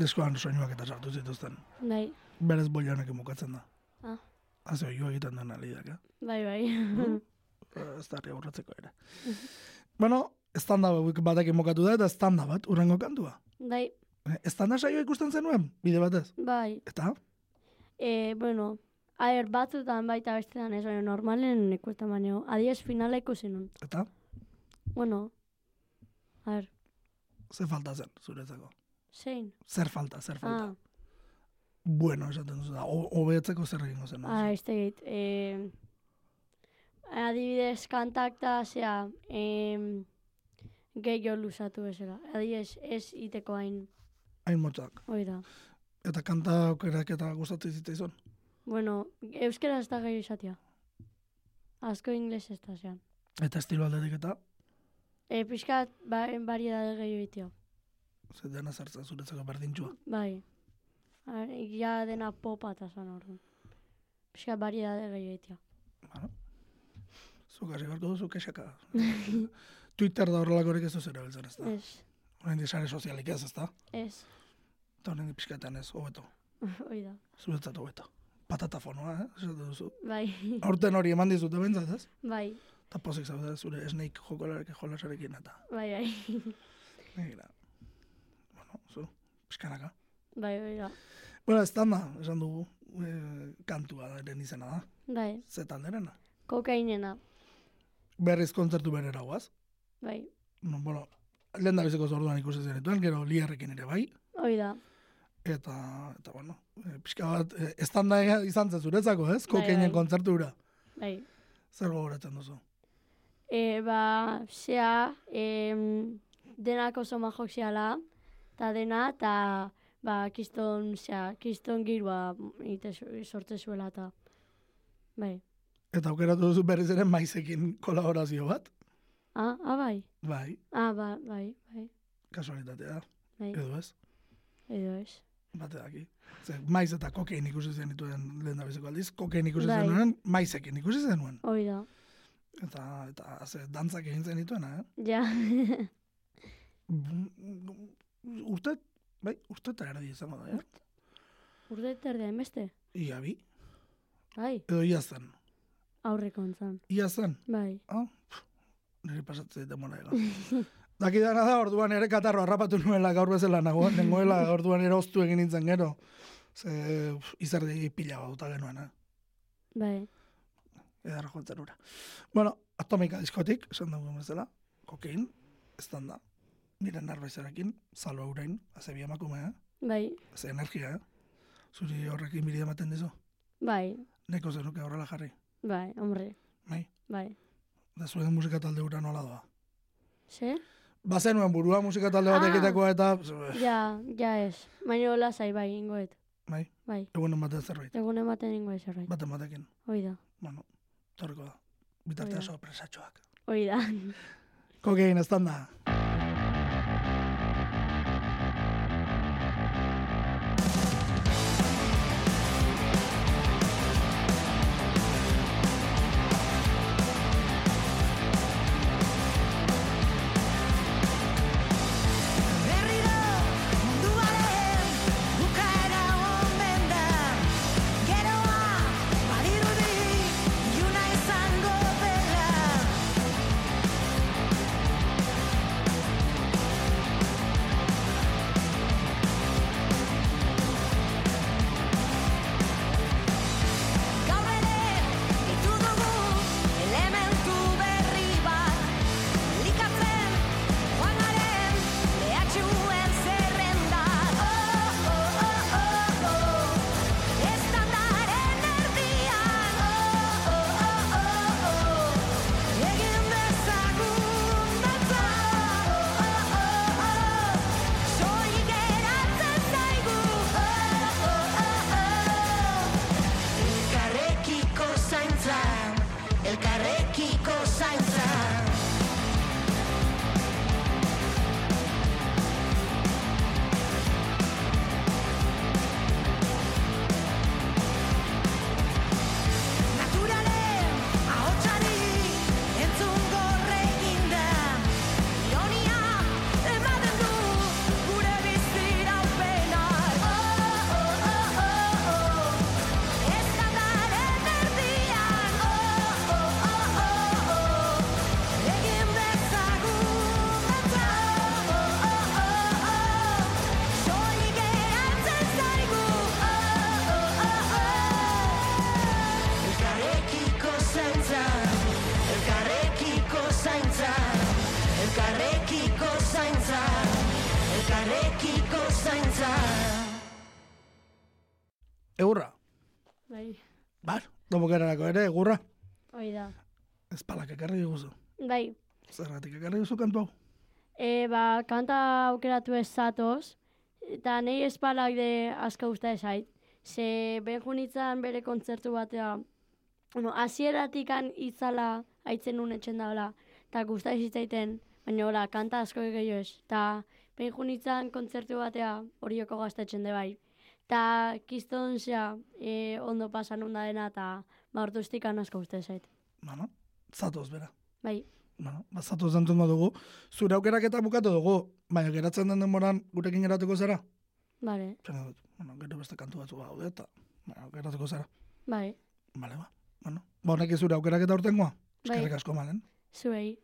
Diskoan soinuak eta sartu zituzten. Bai. Berez boianekin bukatzen da. Ah, Haze oio egiten den alidak, eh? bai, bai. Eh, Ez da aurretzeko ere. bueno, estanda hauek batekin mokatu da, eta estanda bat, urrengo kantua. bai, Eh, Estanda saioa ikusten zenuen, bide batez. bai. Eta? E, bueno, a ber, batzutan baita bestetan ez, baina normalen ikusten baino. Adiez finala ikusi nun. Eta? Bueno, a ber, Ze falta zen, zuretzako. Zein? Zer falta, zer falta. Ah, Bueno, esaten duzu da, ho- hobetzeko zer egingo zen. ah, ez tegit. E, adibidez, kantak da, zera, em, gehiago lusatu bezala. Adibidez, ez iteko hain, Hain motzak. hoi da. Eta kanta aukerak eta gustatzen zitzaizun. Bueno, euskera ez da gehiago izatea. Asko ingles ez da zean. Eta estilo aldetik eta, E, pixkat, ba, variedade gehiago itio. Ze dena zertzen zuretzako berdintxua. Bai. Ja dena popa eta zan orduan. Pixka variedade gehiago itio. Zuk hasi beharko duzu kexaka. Twitter da horrelakorik ez duzera beltzen ez da. Ez, Horrein sare sozialik ez, ez da. ez. Eta horrein pixkatean ez, hobeto. Hoi da. Zuretzat hobeto. Patatafonoa, eh? Esaten duzu. Bai. Aurten hori eman dizute bentzat, ez? Bai, Eta pozik zaude zure snake jokolarek jolasarekin eta. bai, bai. Negira. Pixkanaka. bai, hoi da. Bueno, ez da, esan dugu, e, kantua eren izena da. Bai, Ze talderena. kokainena. Berriz kontzertu berera guaz. Bai, No, bueno, lehen da biziko zorduan ikusi zenituen, gero liarrekin ere bai. hoi da. Eta, eta bueno, e, pixka bat, e, estanda izan zen zuretzako, ez? Bai, Kokainen bai. kontzertura. Bai. Zer gogoratzen duzu? E, ba, zea, em, denak oso majok zeala, eta dena, eta, ba, kiston, zea, kiston girua ite sortze zuela, eta, bai. Eta aukeratu duzu berriz ere maizekin kolaborazio bat? Ah, ah, bai. Bai, Ah, ba, bai, bai, kasualitatea. bai. Edo ez? Edo ez. Bate daki. Ze, maiz eta kokein ikusi zenituen lehen da biziko aldiz, kokein ikusi Bai. zenuen, maizekin ikusi zenuen. Hoi da. Eta, eta, ze, dantzak egin zenituena, eh? Ja. Urte, bai, urte eta erdi izango da, eh? Urde terdea beste? Ia bi, Bai, edo ia zen. aurreko ontzan. Ia zen. Bai. Ah, nire pasatzen zait demora egon. Dakidana da, orduan ere katarro harrapatu nuela gaur bezala nago, nengoela orduan ere oztu egin nintzen gero. Ze, pff, izerdi pila bauta genuen, eh? Bai. Edarra joatzen ura. Bueno, atomika diskotik, esan dugu bezala, kokein, ez da. Nire narbaizarekin, salva urain, azebi emakume, eh? Bai. Ze energia, eh? Zuri horrekin bide ematen dizu. Bai. Neko zenuke horrela jarri. Bai, hombre. Bai. Bai. Da zuen musika talde ura nola doa. Ze? Bazenuen burua musika talde bat Ah. egiteko eta... Ja, ja ez. Baina hola bai, ingoet. Bai. Bai. Egunen batean zerbait. Egun ematen ingoet zerbait. Baten batekin. Hoi da. Bueno, torriko da. Bitartea sorpresatxoak. Hoi da. Kokein, ez da. Bar, domokerarako ere, egurra. hoi da. Ez palak ekarri diguzu. Bai, Zergatik ekarri duzu kantu hau. e, ba, kanta aukeratu ez zatoz, eta nahi espalak de asko usta esait. Ze benjunitzan bere kontzertu batea, bueno, hasieratikan itzala aitzen nun etxen daula, eta gusta zitzaiten, baina hola, kanta asko gehiago ez. Eta benjunitzan kontzertu batea horioko gaztetzen de bai. Ta kiston zea, e, ondo pasan onda dena, eta ba, ordu estikan asko uste zait. Bueno, zatoz bera. Bai, Bueno, ba, zatoz entzungo dugu. Zure aukerak eta bukatu dugu, baina geratzen den denboran gurekin geratuko zara. bale, Zena dut, bueno, gero beste kantu batzu gaude eta bueno, geratuko zara. bai, Bale, ba. Bueno, ba, honek zure aukerak eta urtengoa. Bai. Eskerrik asko malen. zuei.